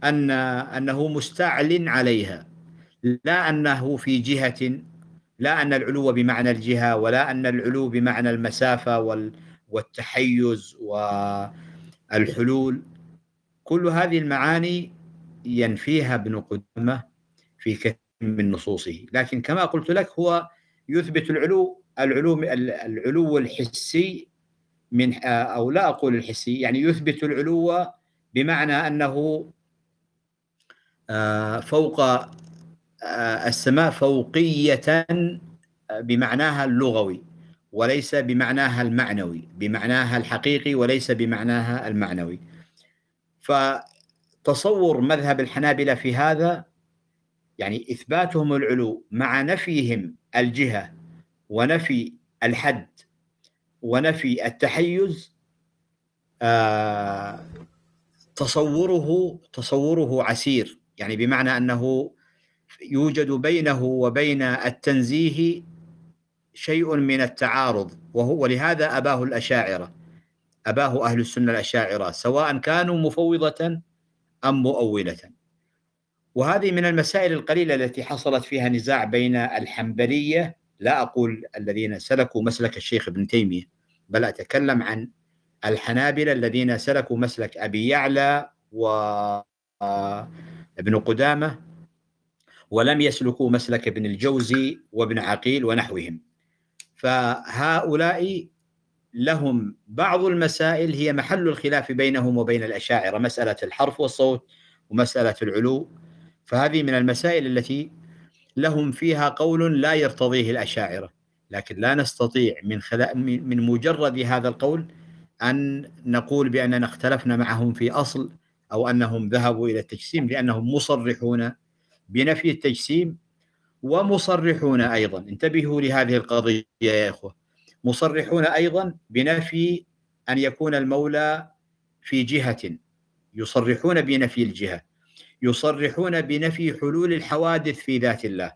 أن أنه مستعل عليها. لا أنه في جهة لا أن العلو بمعنى الجهة ولا أن العلو بمعنى المسافة والتحيز والحلول. كل هذه المعاني ينفيها ابن قدامة في كثير من نصوصه. لكن كما قلت لك هو يثبت العلو العلو العلو الحسي من أو لا أقول الحسي يعني يثبت العلو بمعنى أنه آه، فوق آه، السماء فوقية بمعناها اللغوي وليس بمعناها المعنوي بمعناها الحقيقي وليس بمعناها المعنوي. فتصور مذهب الحنابلة في هذا؟ يعني إثباتهم العلو مع نفيهم الجهة ونفي الحد ونفي التحيز آه تصوره تصوره عسير. يعني بمعنى أنه يوجد بينه وبين التنزيه شيء من التعارض وهو ولهذا أباه الأشاعرة أباه أهل السنة الأشاعرة سواء كانوا مفوضة أم مؤولة. وهذه من المسائل القليلة التي حصلت فيها نزاع بين الحنبلية لا أقول الذين سلكوا مسلك الشيخ ابن تيمية بل أتكلم عن الحنابلة الذين سلكوا مسلك أبي يعلى وابن قدامة ولم يسلكوا مسلك ابن الجوزي وابن عقيل ونحوهم. فهؤلاء لهم بعض المسائل هي محل الخلاف بينهم وبين الأشاعرة مسألة الحرف والصوت ومسألة العلو. فهذه من المسائل التي لهم فيها قول لا يرتضيه الأشاعرة. لكن لا نستطيع من خلا من مجرد هذا القول أن نقول بأننا اختلفنا معهم في أصل أو أنهم ذهبوا إلى التجسيم لأنهم مصرحون بنفي التجسيم ومصرحون أيضا. انتبهوا لهذه القضية يا إخوة. مصرحون أيضا بنفي أن يكون المولى في جهة. يصرحون بنفي الجهة. يصرحون بنفي حلول الحوادث في ذات الله.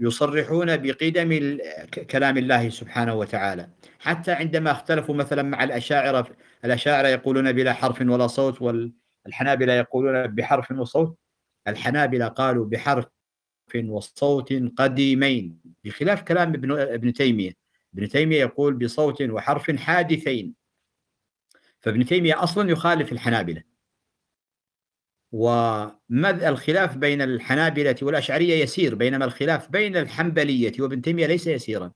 يصرحون بقدم كلام الله سبحانه وتعالى. حتى عندما اختلفوا مثلا مع الأشاعرة الأشاعرة يقولون بلا حرف ولا صوت والحنابلة يقولون بحرف وصوت. الحنابلة قالوا بحرف وصوت قديمين بخلاف كلام ابن ابن تيمية. ابن تيمية يقول بصوت وحرف حادثين. فابن تيمية أصلا يخالف الحنابلة. ومذ الخلاف بين الحنابلة والأشعرية يسير بينما الخلاف بين الحنبلية وابن تيمية ليس يسيرا.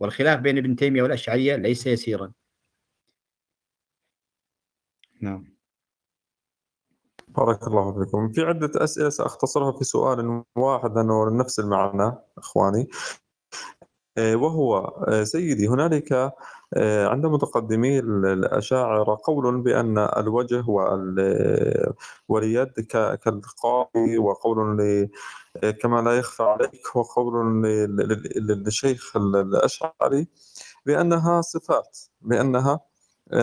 والخلاف بين ابن تيمية والأشعرية ليس يسيرا. نعم. بارك الله فيكم. في عدة أسئلة سأختصرها في سؤال واحد لأنه نفس المعنى إخواني. وهو آه، سيدي. هنالك آه، عند متقدمي الأشاعرة قول بأن الوجه واليد كالقاضي وقول كما لا يخفى عليك وقول للشيخ الأشعري بأنها صفات بأنها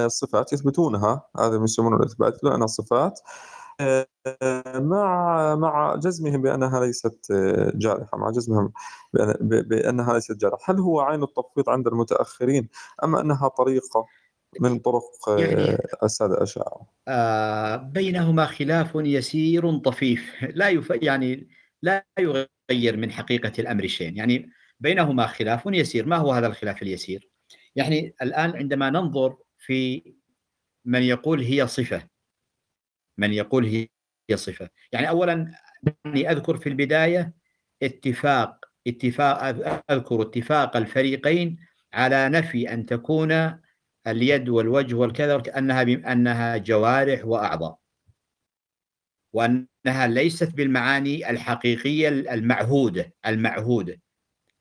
صفات يثبتونها. هذا يسمونه الإثبات بأنها صفات مع مع جزمهم بأنها ليست جارحة مع جزمهم بأنها ليست جارحة. هل هو عين التفويض عند المتأخرين أم أنها طريقة من طرق يعني السادة الاشاعره آه بينهما خلاف يسير طفيف. لا يف... يعني لا يغير من حقيقة الأمر شيء يعني بينهما خلاف يسير. ما هو هذا الخلاف اليسير؟ يعني الآن عندما ننظر في من يقول هي صفة من يقول هي صفة. يعني أولا يعني أذكر في البداية اتفاق اتفاق أذكر اتفاق الفريقين على نفي أن تكون اليد والوجه والكذا أنها أنها جوارح وأعضاء. وأنها ليست بالمعاني الحقيقية المعهودة المعهودة.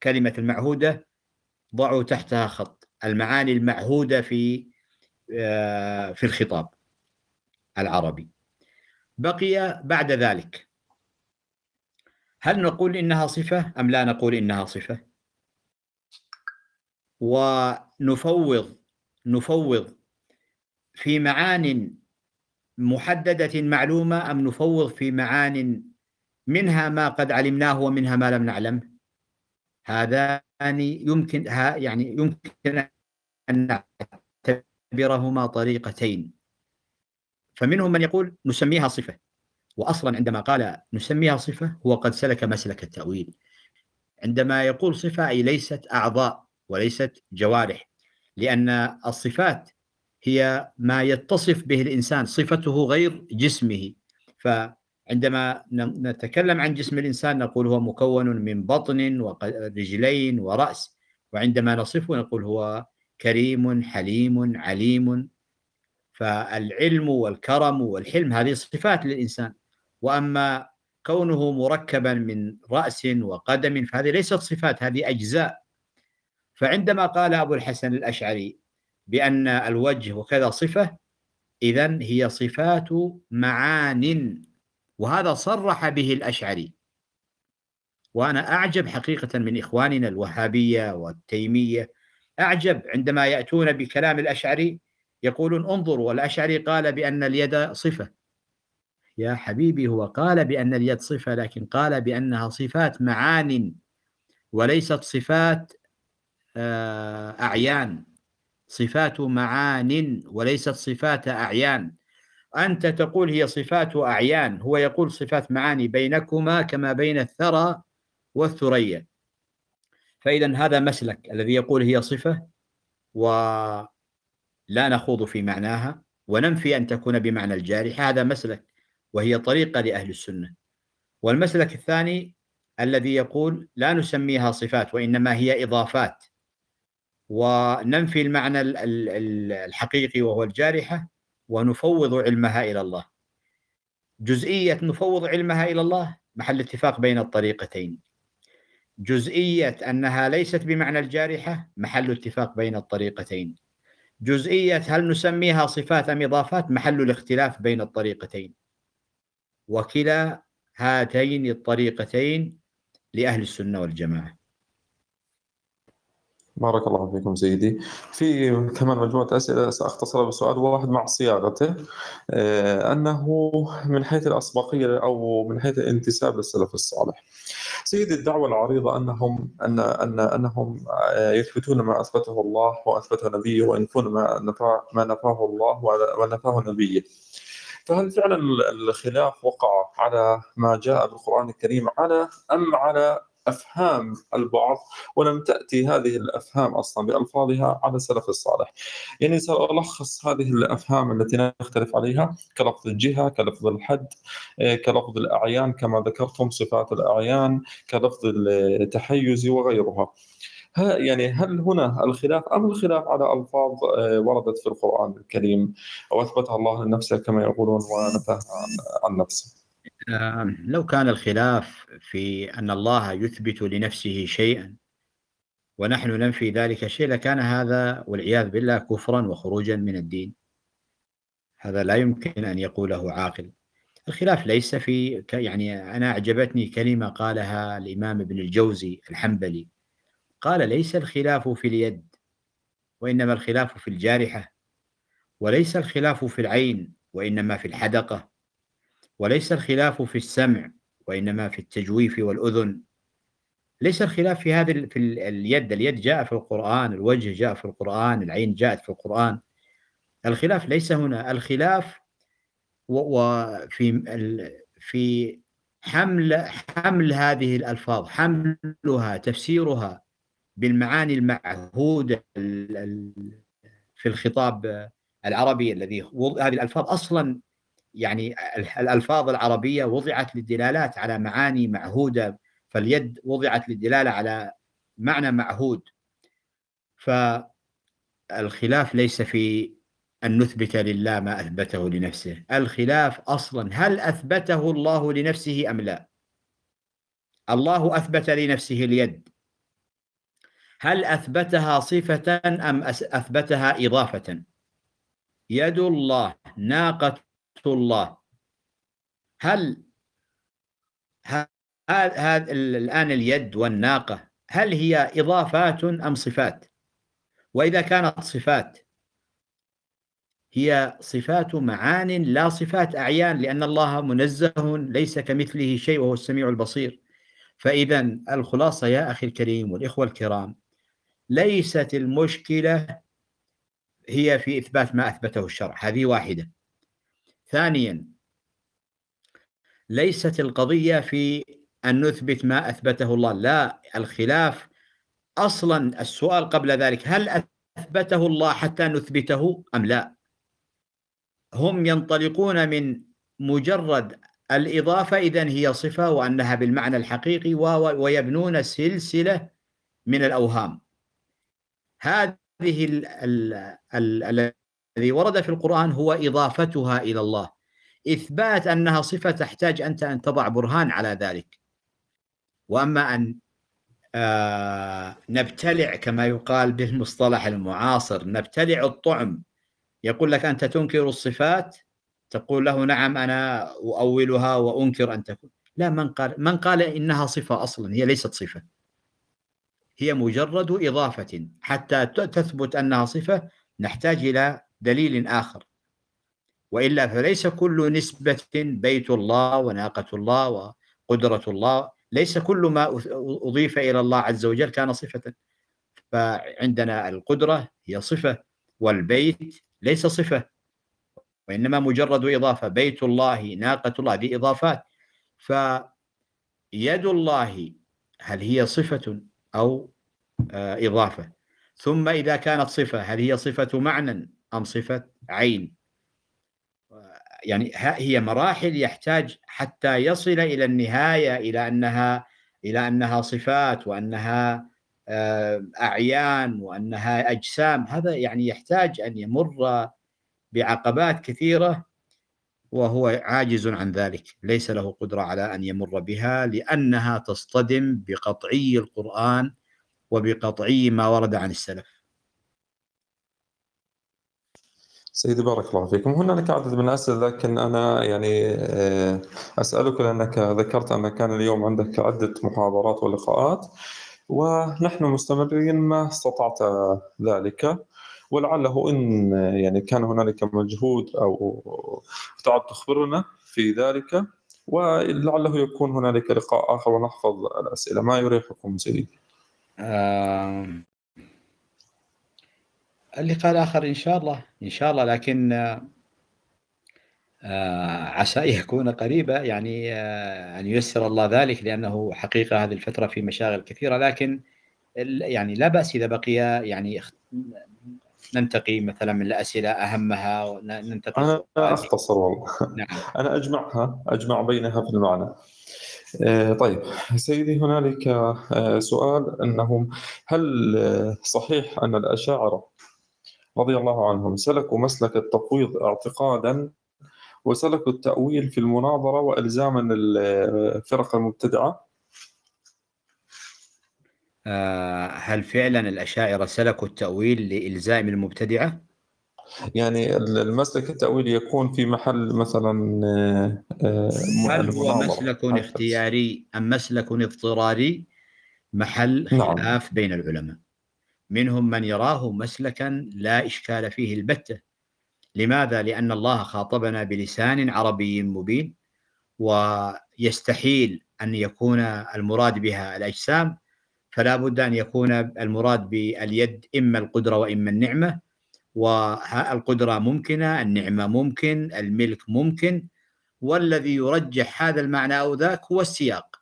كلمة المعهودة ضعوا تحتها خط. المعاني المعهودة في آه، في الخطاب العربي. بقي بعد ذلك. هل نقول إنها صفة أم لا نقول إنها صفة؟ ونفوض نفوض في معان محددة معلومة أم نفوض في معان منها ما قد علمناه ومنها ما لم نعلم؟ هذان يمكن يعني يمكن أن نعتبرهما طريقتين. فمنهم من يقول نسميها صفة. وأصلا عندما قال نسميها صفة هو قد سلك مسلك التأويل. عندما يقول صفة أي ليست أعضاء وليست جوارح لأن الصفات هي ما يتصف به الإنسان صفته غير جسمه. فعندما نتكلم عن جسم الإنسان نقول هو مكون من بطن ورجلين ورأس وعندما نصفه نقول هو كريم حليم عليم. فالعلم والكرم والحلم هذه صفات للإنسان. وأما كونه مركبا من رأس وقدم فهذه ليست صفات هذه أجزاء. فعندما قال أبو الحسن الأشعري بأن الوجه وكذا صفة إذا هي صفات معان. وهذا صرح به الأشعري. وأنا أعجب حقيقة من إخواننا الوهابية والتيمية. أعجب عندما يأتون بكلام الأشعري يقولون انظروا الأشعري قال بأن اليد صفة. يا حبيبي هو قال بأن اليد صفة لكن قال بأنها صفات معان وليست صفات آه، أعيان. صفات معان وليست صفات أعيان. أنت تقول هي صفات أعيان هو يقول صفات معاني بينكما كما بين الثرى والثريا. فإذا هذا مسلك الذي يقول هي صفة ولا نخوض في معناها وننفي أن تكون بمعنى الجارحة هذا مسلك وهي طريقة لأهل السنة. والمسلك الثاني الذي يقول لا نسميها صفات وإنما هي إضافات. وننفي المعنى الحقيقي وهو الجارحة ونفوض علمها إلى الله. جزئية نفوض علمها إلى الله محل اتفاق بين الطريقتين. جزئية أنها ليست بمعنى الجارحة محل اتفاق بين الطريقتين. جزئية هل نسميها صفات أم إضافات؟ محل الاختلاف بين الطريقتين. وكلا هاتين الطريقتين لأهل السنة والجماعة. بارك الله فيكم سيدي. في كمان مجموعة أسئلة سأختصر بسؤال واحد مع صياغته. آه، أنه من حيث الأسبقية أو من حيث الانتساب للسلف الصالح. سيدي الدعوة العريضة أنهم أن أن أنهم آه، يثبتون ما أثبته الله وأثبته نبيه وينفون ما نفاه ما نفاه الله ونفاه نبيه. فهل فعلا الخلاف وقع على ما جاء بالقرآن الكريم على أم على أفهام البعض ولم تأتي هذه الأفهام أصلا بألفاظها على السلف الصالح. يعني سألخص هذه الأفهام التي نختلف عليها كلفظ الجهة، كلفظ الحد، آه، كلفظ الأعيان كما ذكرتم صفات الأعيان، كلفظ التحيز وغيرها. يعني هل هنا الخلاف أم الخلاف على ألفاظ آه، وردت في القرآن الكريم أو أثبتها الله لنفسه كما يقولون ونفاها عن نفسه؟ لو كان الخلاف في أن الله يثبت لنفسه شيئا ونحن ننفي ذلك الشيء لكان هذا والعياذ بالله كفرا وخروجا من الدين. هذا لا يمكن أن يقوله عاقل. الخلاف ليس في يعني أنا أعجبتني كلمة قالها الإمام ابن الجوزي الحنبلي. قال ليس الخلاف في اليد وإنما الخلاف في الجارحة وليس الخلاف في العين وإنما في الحدقة. وليس الخلاف في السمع وإنما في التجويف والأذن. ليس الخلاف في هذه في اليد اليد جاء في القرآن الوجه جاء في القرآن العين جاءت في القرآن. الخلاف ليس هنا. الخلاف وفي في حمل حمل هذه الألفاظ حملها تفسيرها بالمعاني المعهودة في الخطاب العربي الذي هذه الألفاظ أصلا يعني الألفاظ العربية وضعت للدلالات على معاني معهودة فاليد وضعت للدلالة على معنى معهود. فالخلاف ليس في أن نثبت لله ما أثبته لنفسه الخلاف أصلا هل أثبته الله لنفسه أم لا؟ الله أثبت لنفسه اليد. هل أثبتها صفة أم أثبتها إضافة؟ يد الله ناقة الله. هل هذا الآن اليد والناقة هل هي إضافات أم صفات؟ وإذا كانت صفات هي صفات معان لا صفات أعيان لأن الله منزه ليس كمثله شيء وهو السميع البصير. فإذا الخلاصة يا أخي الكريم والإخوة الكرام ليست المشكلة هي في إثبات ما أثبته الشرع. هذه واحدة. ثانيا ليست القضية في أن نثبت ما أثبته الله لا الخلاف أصلا السؤال قبل ذلك هل أثبته الله حتى نثبته أم لا؟ هم ينطلقون من مجرد الإضافة إذا هي صفة وأنها بالمعنى الحقيقي ويبنون سلسلة من الأوهام. هذه الذي ورد في القرآن هو إضافتها إلى الله. إثبات أنها صفة تحتاج أنت أن تضع برهان على ذلك. وأما أن آه نبتلع كما يقال بالمصطلح المعاصر نبتلع الطعم. يقول لك أنت تنكر الصفات تقول له نعم أنا أؤولها وأنكر أن تكون. لا من قال من قال إنها صفة أصلا هي ليست صفة. هي مجرد إضافة. حتى تثبت أنها صفة نحتاج إلى دليل آخر. وإلا فليس كل نسبة بيت الله وناقة الله وقدرة الله ليس كل ما أضيف إلى الله عز وجل كان صفة. فعندنا القدرة هي صفة والبيت ليس صفة. وإنما مجرد إضافة بيت الله ناقة الله هذه إضافات. فيد الله هل هي صفة أو آه، إضافة؟ ثم إذا كانت صفة هل هي صفة معنى؟ أم صفة؟ عين. يعني هي مراحل يحتاج حتى يصل إلى النهاية إلى أنها إلى أنها صفات وأنها آه، أعيان وأنها أجسام. هذا يعني يحتاج أن يمر بعقبات كثيرة وهو عاجز عن ذلك. ليس له قدرة على أن يمر بها لأنها تصطدم بقطعي القرآن وبقطعي ما ورد عن السلف. سيدي بارك الله فيكم. هنالك عدد من الأسئلة لكن أنا يعني آه، أسألك لأنك ذكرت أن كان اليوم عندك عدة محاضرات ولقاءات ونحن مستمرين ما استطعت ذلك. ولعله إن يعني كان هنالك مجهود أو تعد تخبرنا في ذلك ولعله يكون هنالك لقاء آخر ونحفظ الأسئلة. ما يريحكم سيدي؟ آه اللقاء الآخر إن شاء الله إن شاء الله لكن آه عسى يكون قريبا يعني آه أن ييسر الله ذلك لأنه حقيقة هذه الفترة في مشاغل كثيرة لكن يعني لا بأس إذا بقي يعني ننتقي مثلا من الأسئلة أهمها ننتقي أنا أختصر والله. نعم. [LAUGHS] أنا أجمعها أجمع بينها في المعنى. آه، طيب سيدي هنالك آه، سؤال انهم هل آه، صحيح أن الأشاعرة رضي الله عنهم سلكوا مسلك التفويض اعتقادا وسلكوا التأويل في المناظرة وإلزاما الفرق المبتدعة آه، هل فعلا الأشاعرة سلكوا التأويل لإلزام المبتدعة؟ يعني المسلك التأويلي يكون في محل مثلا آه، هل هو مسلك اختياري أم مسلك اضطراري محل نعم. خلاف نعم. بين العلماء منهم من يراه مسلكا لا إشكال فيه البتة. لماذا؟ لأن الله خاطبنا بلسان عربي مبين ويستحيل أن يكون المراد بها الأجسام فلا بد أن يكون المراد باليد إما القدرة وإما النعمة. والقدرة ممكنة النعمة ممكن الملك ممكن والذي يرجح هذا المعنى أو ذاك هو السياق.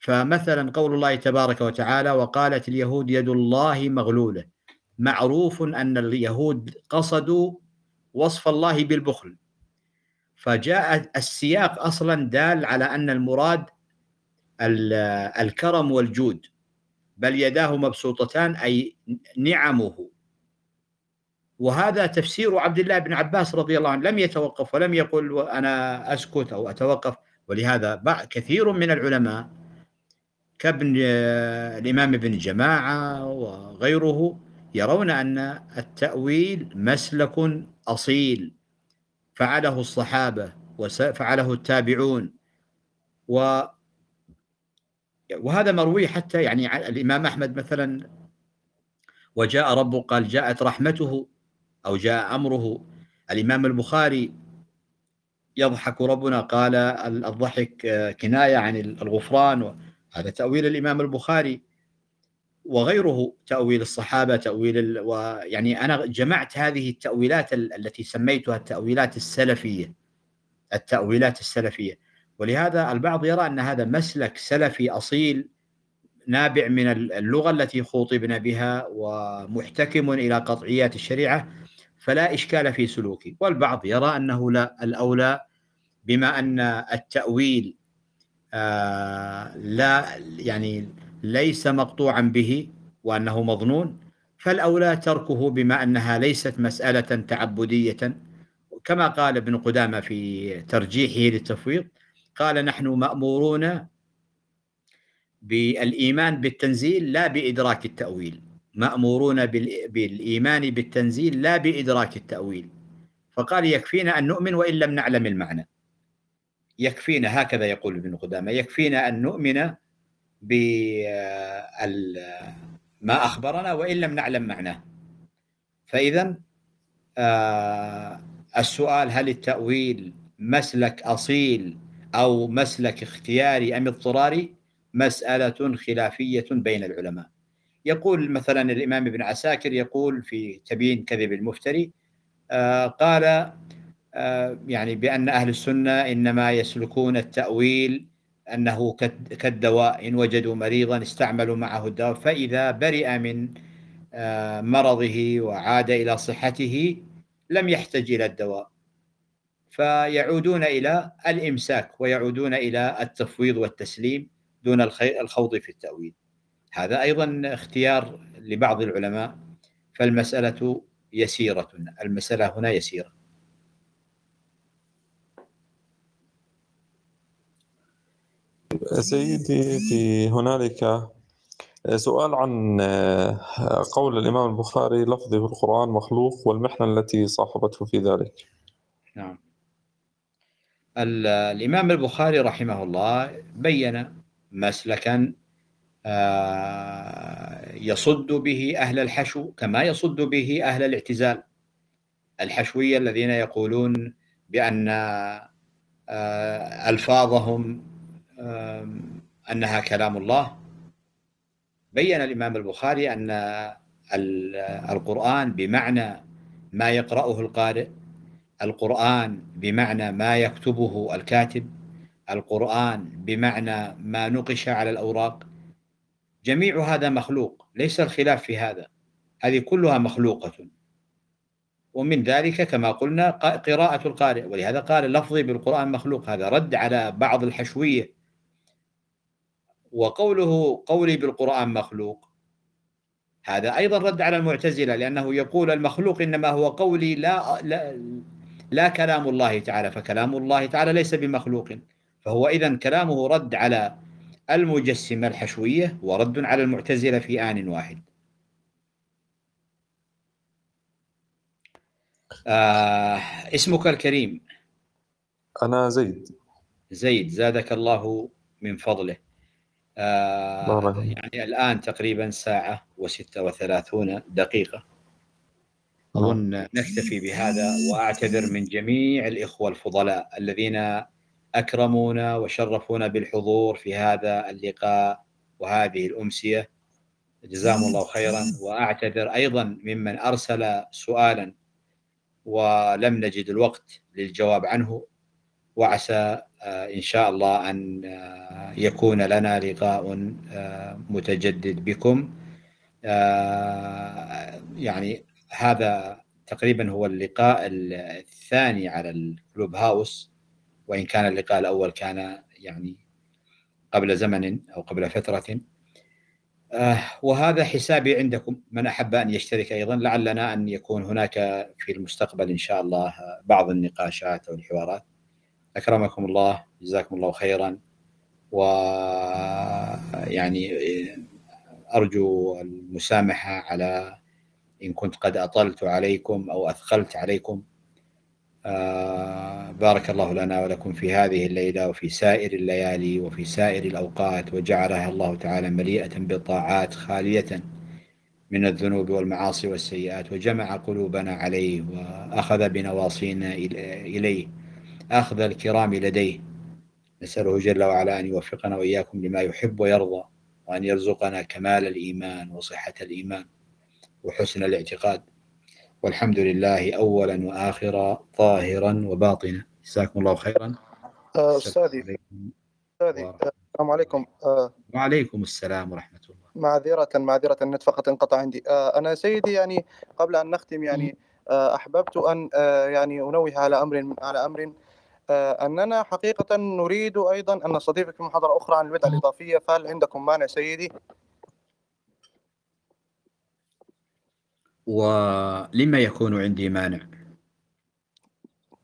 فمثلا قول الله تبارك وتعالى وقالت اليهود يد الله مغلولة. معروف أن اليهود قصدوا وصف الله بالبخل. فجاء السياق أصلا دال على أن المراد الكرم والجود بل يداه مبسوطتان أي نعمه. وهذا تفسير عبد الله بن عباس رضي الله عنه لم يتوقف ولم يقل أنا أسكت أو أتوقف. ولهذا كثير من العلماء كابن الإمام ابن جماعة وغيره يرون أن التأويل مسلك أصيل. فعله الصحابة وفعله التابعون. و وهذا مروي حتى يعني الإمام أحمد مثلا وجاء ربه قال جاءت رحمته أو جاء أمره. الإمام البخاري يضحك ربنا قال الضحك كناية عن الغفران هذا تأويل الإمام البخاري وغيره تأويل الصحابة تأويل ال... ويعني أنا جمعت هذه التأويلات التي سميتها التأويلات السلفية التأويلات السلفية. ولهذا البعض يرى أن هذا مسلك سلفي أصيل نابع من اللغة التي خوطبنا بها ومحتكم إلى قطعيات الشريعة فلا إشكال في سلوكه والبعض يرى أنه لا الأولى بما أن التأويل لا يعني ليس مقطوعا به وأنه مظنون فالأولى تركه بما أنها ليست مسألة تعبدية. كما قال ابن قدامة في ترجيحه للتفويض قال نحن مأمورون بالإيمان بالتنزيل لا بإدراك التأويل. مأمورون بالإيمان بالتنزيل لا بإدراك التأويل. فقال يكفينا أن نؤمن وإن لم نعلم المعنى. يكفينا هكذا يقول ابن قدامة يكفينا أن نؤمن بما أخبرنا وإن لم نعلم معناه. فإذا آه، السؤال هل التأويل مسلك أصيل أو مسلك اختياري أم اضطراري؟ مسألة خلافية بين العلماء. يقول مثلا الإمام ابن عساكر يقول في تبيين كذب المفتري آه، قال يعني بأن أهل السنة إنما يسلكون التأويل أنه كالدواء إن وجدوا مريضا استعملوا معه الدواء فإذا برئ من آه، مرضه وعاد إلى صحته لم يحتج إلى الدواء. فيعودون إلى الإمساك ويعودون إلى التفويض والتسليم دون الخوض في التأويل. هذا أيضا اختيار لبعض العلماء فالمسألة يسيرة المسألة هنا يسيرة. سيدي في هنالك سؤال عن قول الإمام البخاري لفظه في القرآن مخلوق والمحنة التي صاحبته في ذلك. نعم. الإمام البخاري رحمه الله بين مسلكا آه، يصد به أهل الحشو كما يصد به أهل الاعتزال. الحشوية الذين يقولون بأن آه، ألفاظهم أنها كلام الله. بين الإمام البخاري أن القرآن بمعنى ما يقرأه القارئ القرآن بمعنى ما يكتبه الكاتب القرآن بمعنى ما نقش على الأوراق. جميع هذا مخلوق ليس الخلاف في هذا. هذه كلها مخلوقة. ومن ذلك كما قلنا قراءة القارئ ولهذا قال لفظي بالقرآن مخلوق هذا رد على بعض الحشوية. وقوله قولي بالقرآن مخلوق. هذا أيضا رد على المعتزلة لأنه يقول المخلوق إنما هو قولي لا, لا, لا كلام الله تعالى فكلام الله تعالى ليس بمخلوق. فهو إذا كلامه رد على المجسمة الحشوية ورد على المعتزلة في آن واحد. آه اسمك الكريم. أنا زيد. زيد زادك الله من فضله. آه يعني الآن تقريبا ساعة وستة وثلاثون دقيقة. أظن نكتفي بهذا وأعتذر من جميع الإخوة الفضلاء الذين أكرمونا وشرفونا بالحضور في هذا اللقاء وهذه الأمسية. جزاهم الله خيرا. وأعتذر أيضا ممن أرسل سؤالا ولم نجد الوقت للجواب عنه. وعسى آه، إن شاء الله أن آه، يكون لنا لقاء آه، متجدد بكم. يعني هذا تقريبا هو اللقاء الثاني على الكلوب هاوس. وإن كان اللقاء الأول كان يعني قبل زمن أو قبل فترة. وهذا حسابي عندكم. من أحب أن يشترك أيضا لعلنا أن يكون هناك في المستقبل إن شاء الله بعض النقاشات أو الحوارات. أكرمكم الله جزاكم الله خيرا. ويعني أرجو المسامحة على إن كنت قد أطلت عليكم أو أثقلت عليكم. آه بارك الله لنا ولكم في هذه الليلة وفي سائر الليالي وفي سائر الأوقات وجعلها الله تعالى مليئة بالطاعات خالية من الذنوب والمعاصي والسيئات وجمع قلوبنا عليه وأخذ بنواصينا إليه. أخذ الكرام لديه. نسأله جل وعلا أن يوفقنا وإياكم لما يحب ويرضى وأن يرزقنا كمال الإيمان وصحة الإيمان وحسن الاعتقاد. والحمد لله أولا وآخرا ظاهرا وباطنا. جزاكم الله خيرا. آه، أستاذي أستاذي السلام عليكم. آه، وعليكم السلام ورحمة الله. معذرة معذرة النت فقط انقطع عندي. آه، أنا سيدي يعني قبل أن نختم يعني أحببت أن يعني أنوه على أمر على أمر أننا حقيقة نريد أيضا أن نستضيفك في محاضرة أخرى عن البدع الإضافية فهل عندكم مانع سيدي؟ ولما يكون عندي مانع؟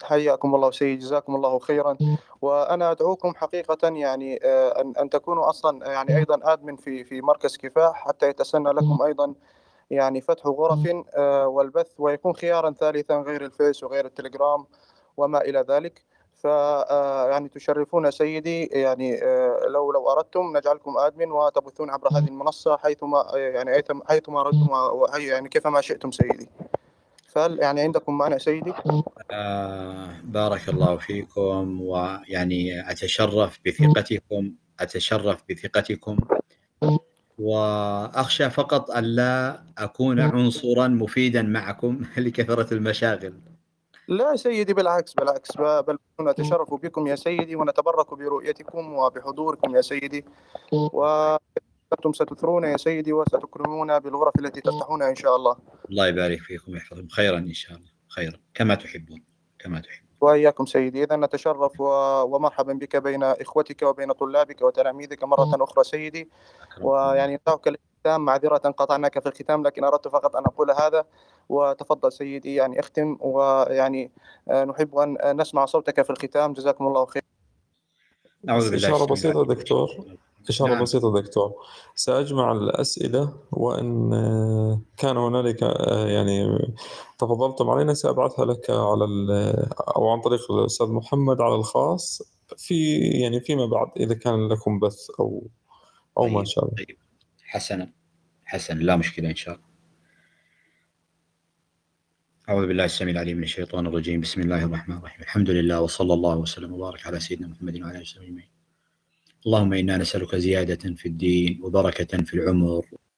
حياكم الله سيدي جزاكم الله خيرا. وأنا أدعوكم حقيقة يعني آه، ان أن تكونوا أصلا يعني أيضا ادمن في في مركز كفاح حتى يتسنى لكم أيضا يعني فتح غرف آه، والبث ويكون خيارا ثالثا غير الفيس وغير التليجرام وما إلى ذلك. ف آه، يعني تشرفون سيدي يعني لو لو أردتم نجعلكم ادمن وتبثون عبر هذه المنصة حيثما يعني حيثما أردتم يعني كيفما شئتم سيدي. فهل يعني عندكم معنى سيدي؟ آه بارك الله فيكم ويعني أتشرف بثقتكم أتشرف بثقتكم وأخشى فقط ألا أكون عنصرا مفيدا معكم [LAUGHS] لكثرة المشاغل لا سيدي بالعكس بالعكس. بل نتشرف بكم يا سيدي ونتبرك برؤيتكم وبحضوركم يا سيدي. و أنتم ستثرون يا سيدي وستكرمون بالغرف التي تفتحونها إن شاء الله. الله يبارك فيكم ويحفظكم خيرا إن شاء الله. خيرا. كما تحبون كما تحبون. وإياكم سيدي. إذا نتشرف و... ومرحبا بك بين إخوتك وبين طلابك وتلاميذك مرة أخرى سيدي. ويعني ندعوك الختام. معذرة قطعناك في الختام لكن أردت فقط أن أقول هذا. وتفضل سيدي يعني اختم. ويعني آه، نحب أن نسمع صوتك في الختام. جزاكم الله خير. أعوذ بالله. إشارة بسيطة دكتور. إشارة نعم. بسيطة دكتور. سأجمع الأسئلة وإن كان هنالك يعني تفضلتم علينا. سأبعثها لك على أو عن طريق الأستاذ محمد على الخاص. في يعني فيما بعد إذا كان لكم بث أو أو طيب. ما شابه طيب. حسنا. حسنا لا مشكلة إن شاء الله. أعوذ بالله السميع العليم من الشيطان الرجيم. بسم الله الرحمن الرحيم. الحمد لله وصلى الله وسلم وبارك على سيدنا محمد وعلى آله وصحبه أجمعين. اللهم إنا نسألك زيادة في الدين وبركة في العمر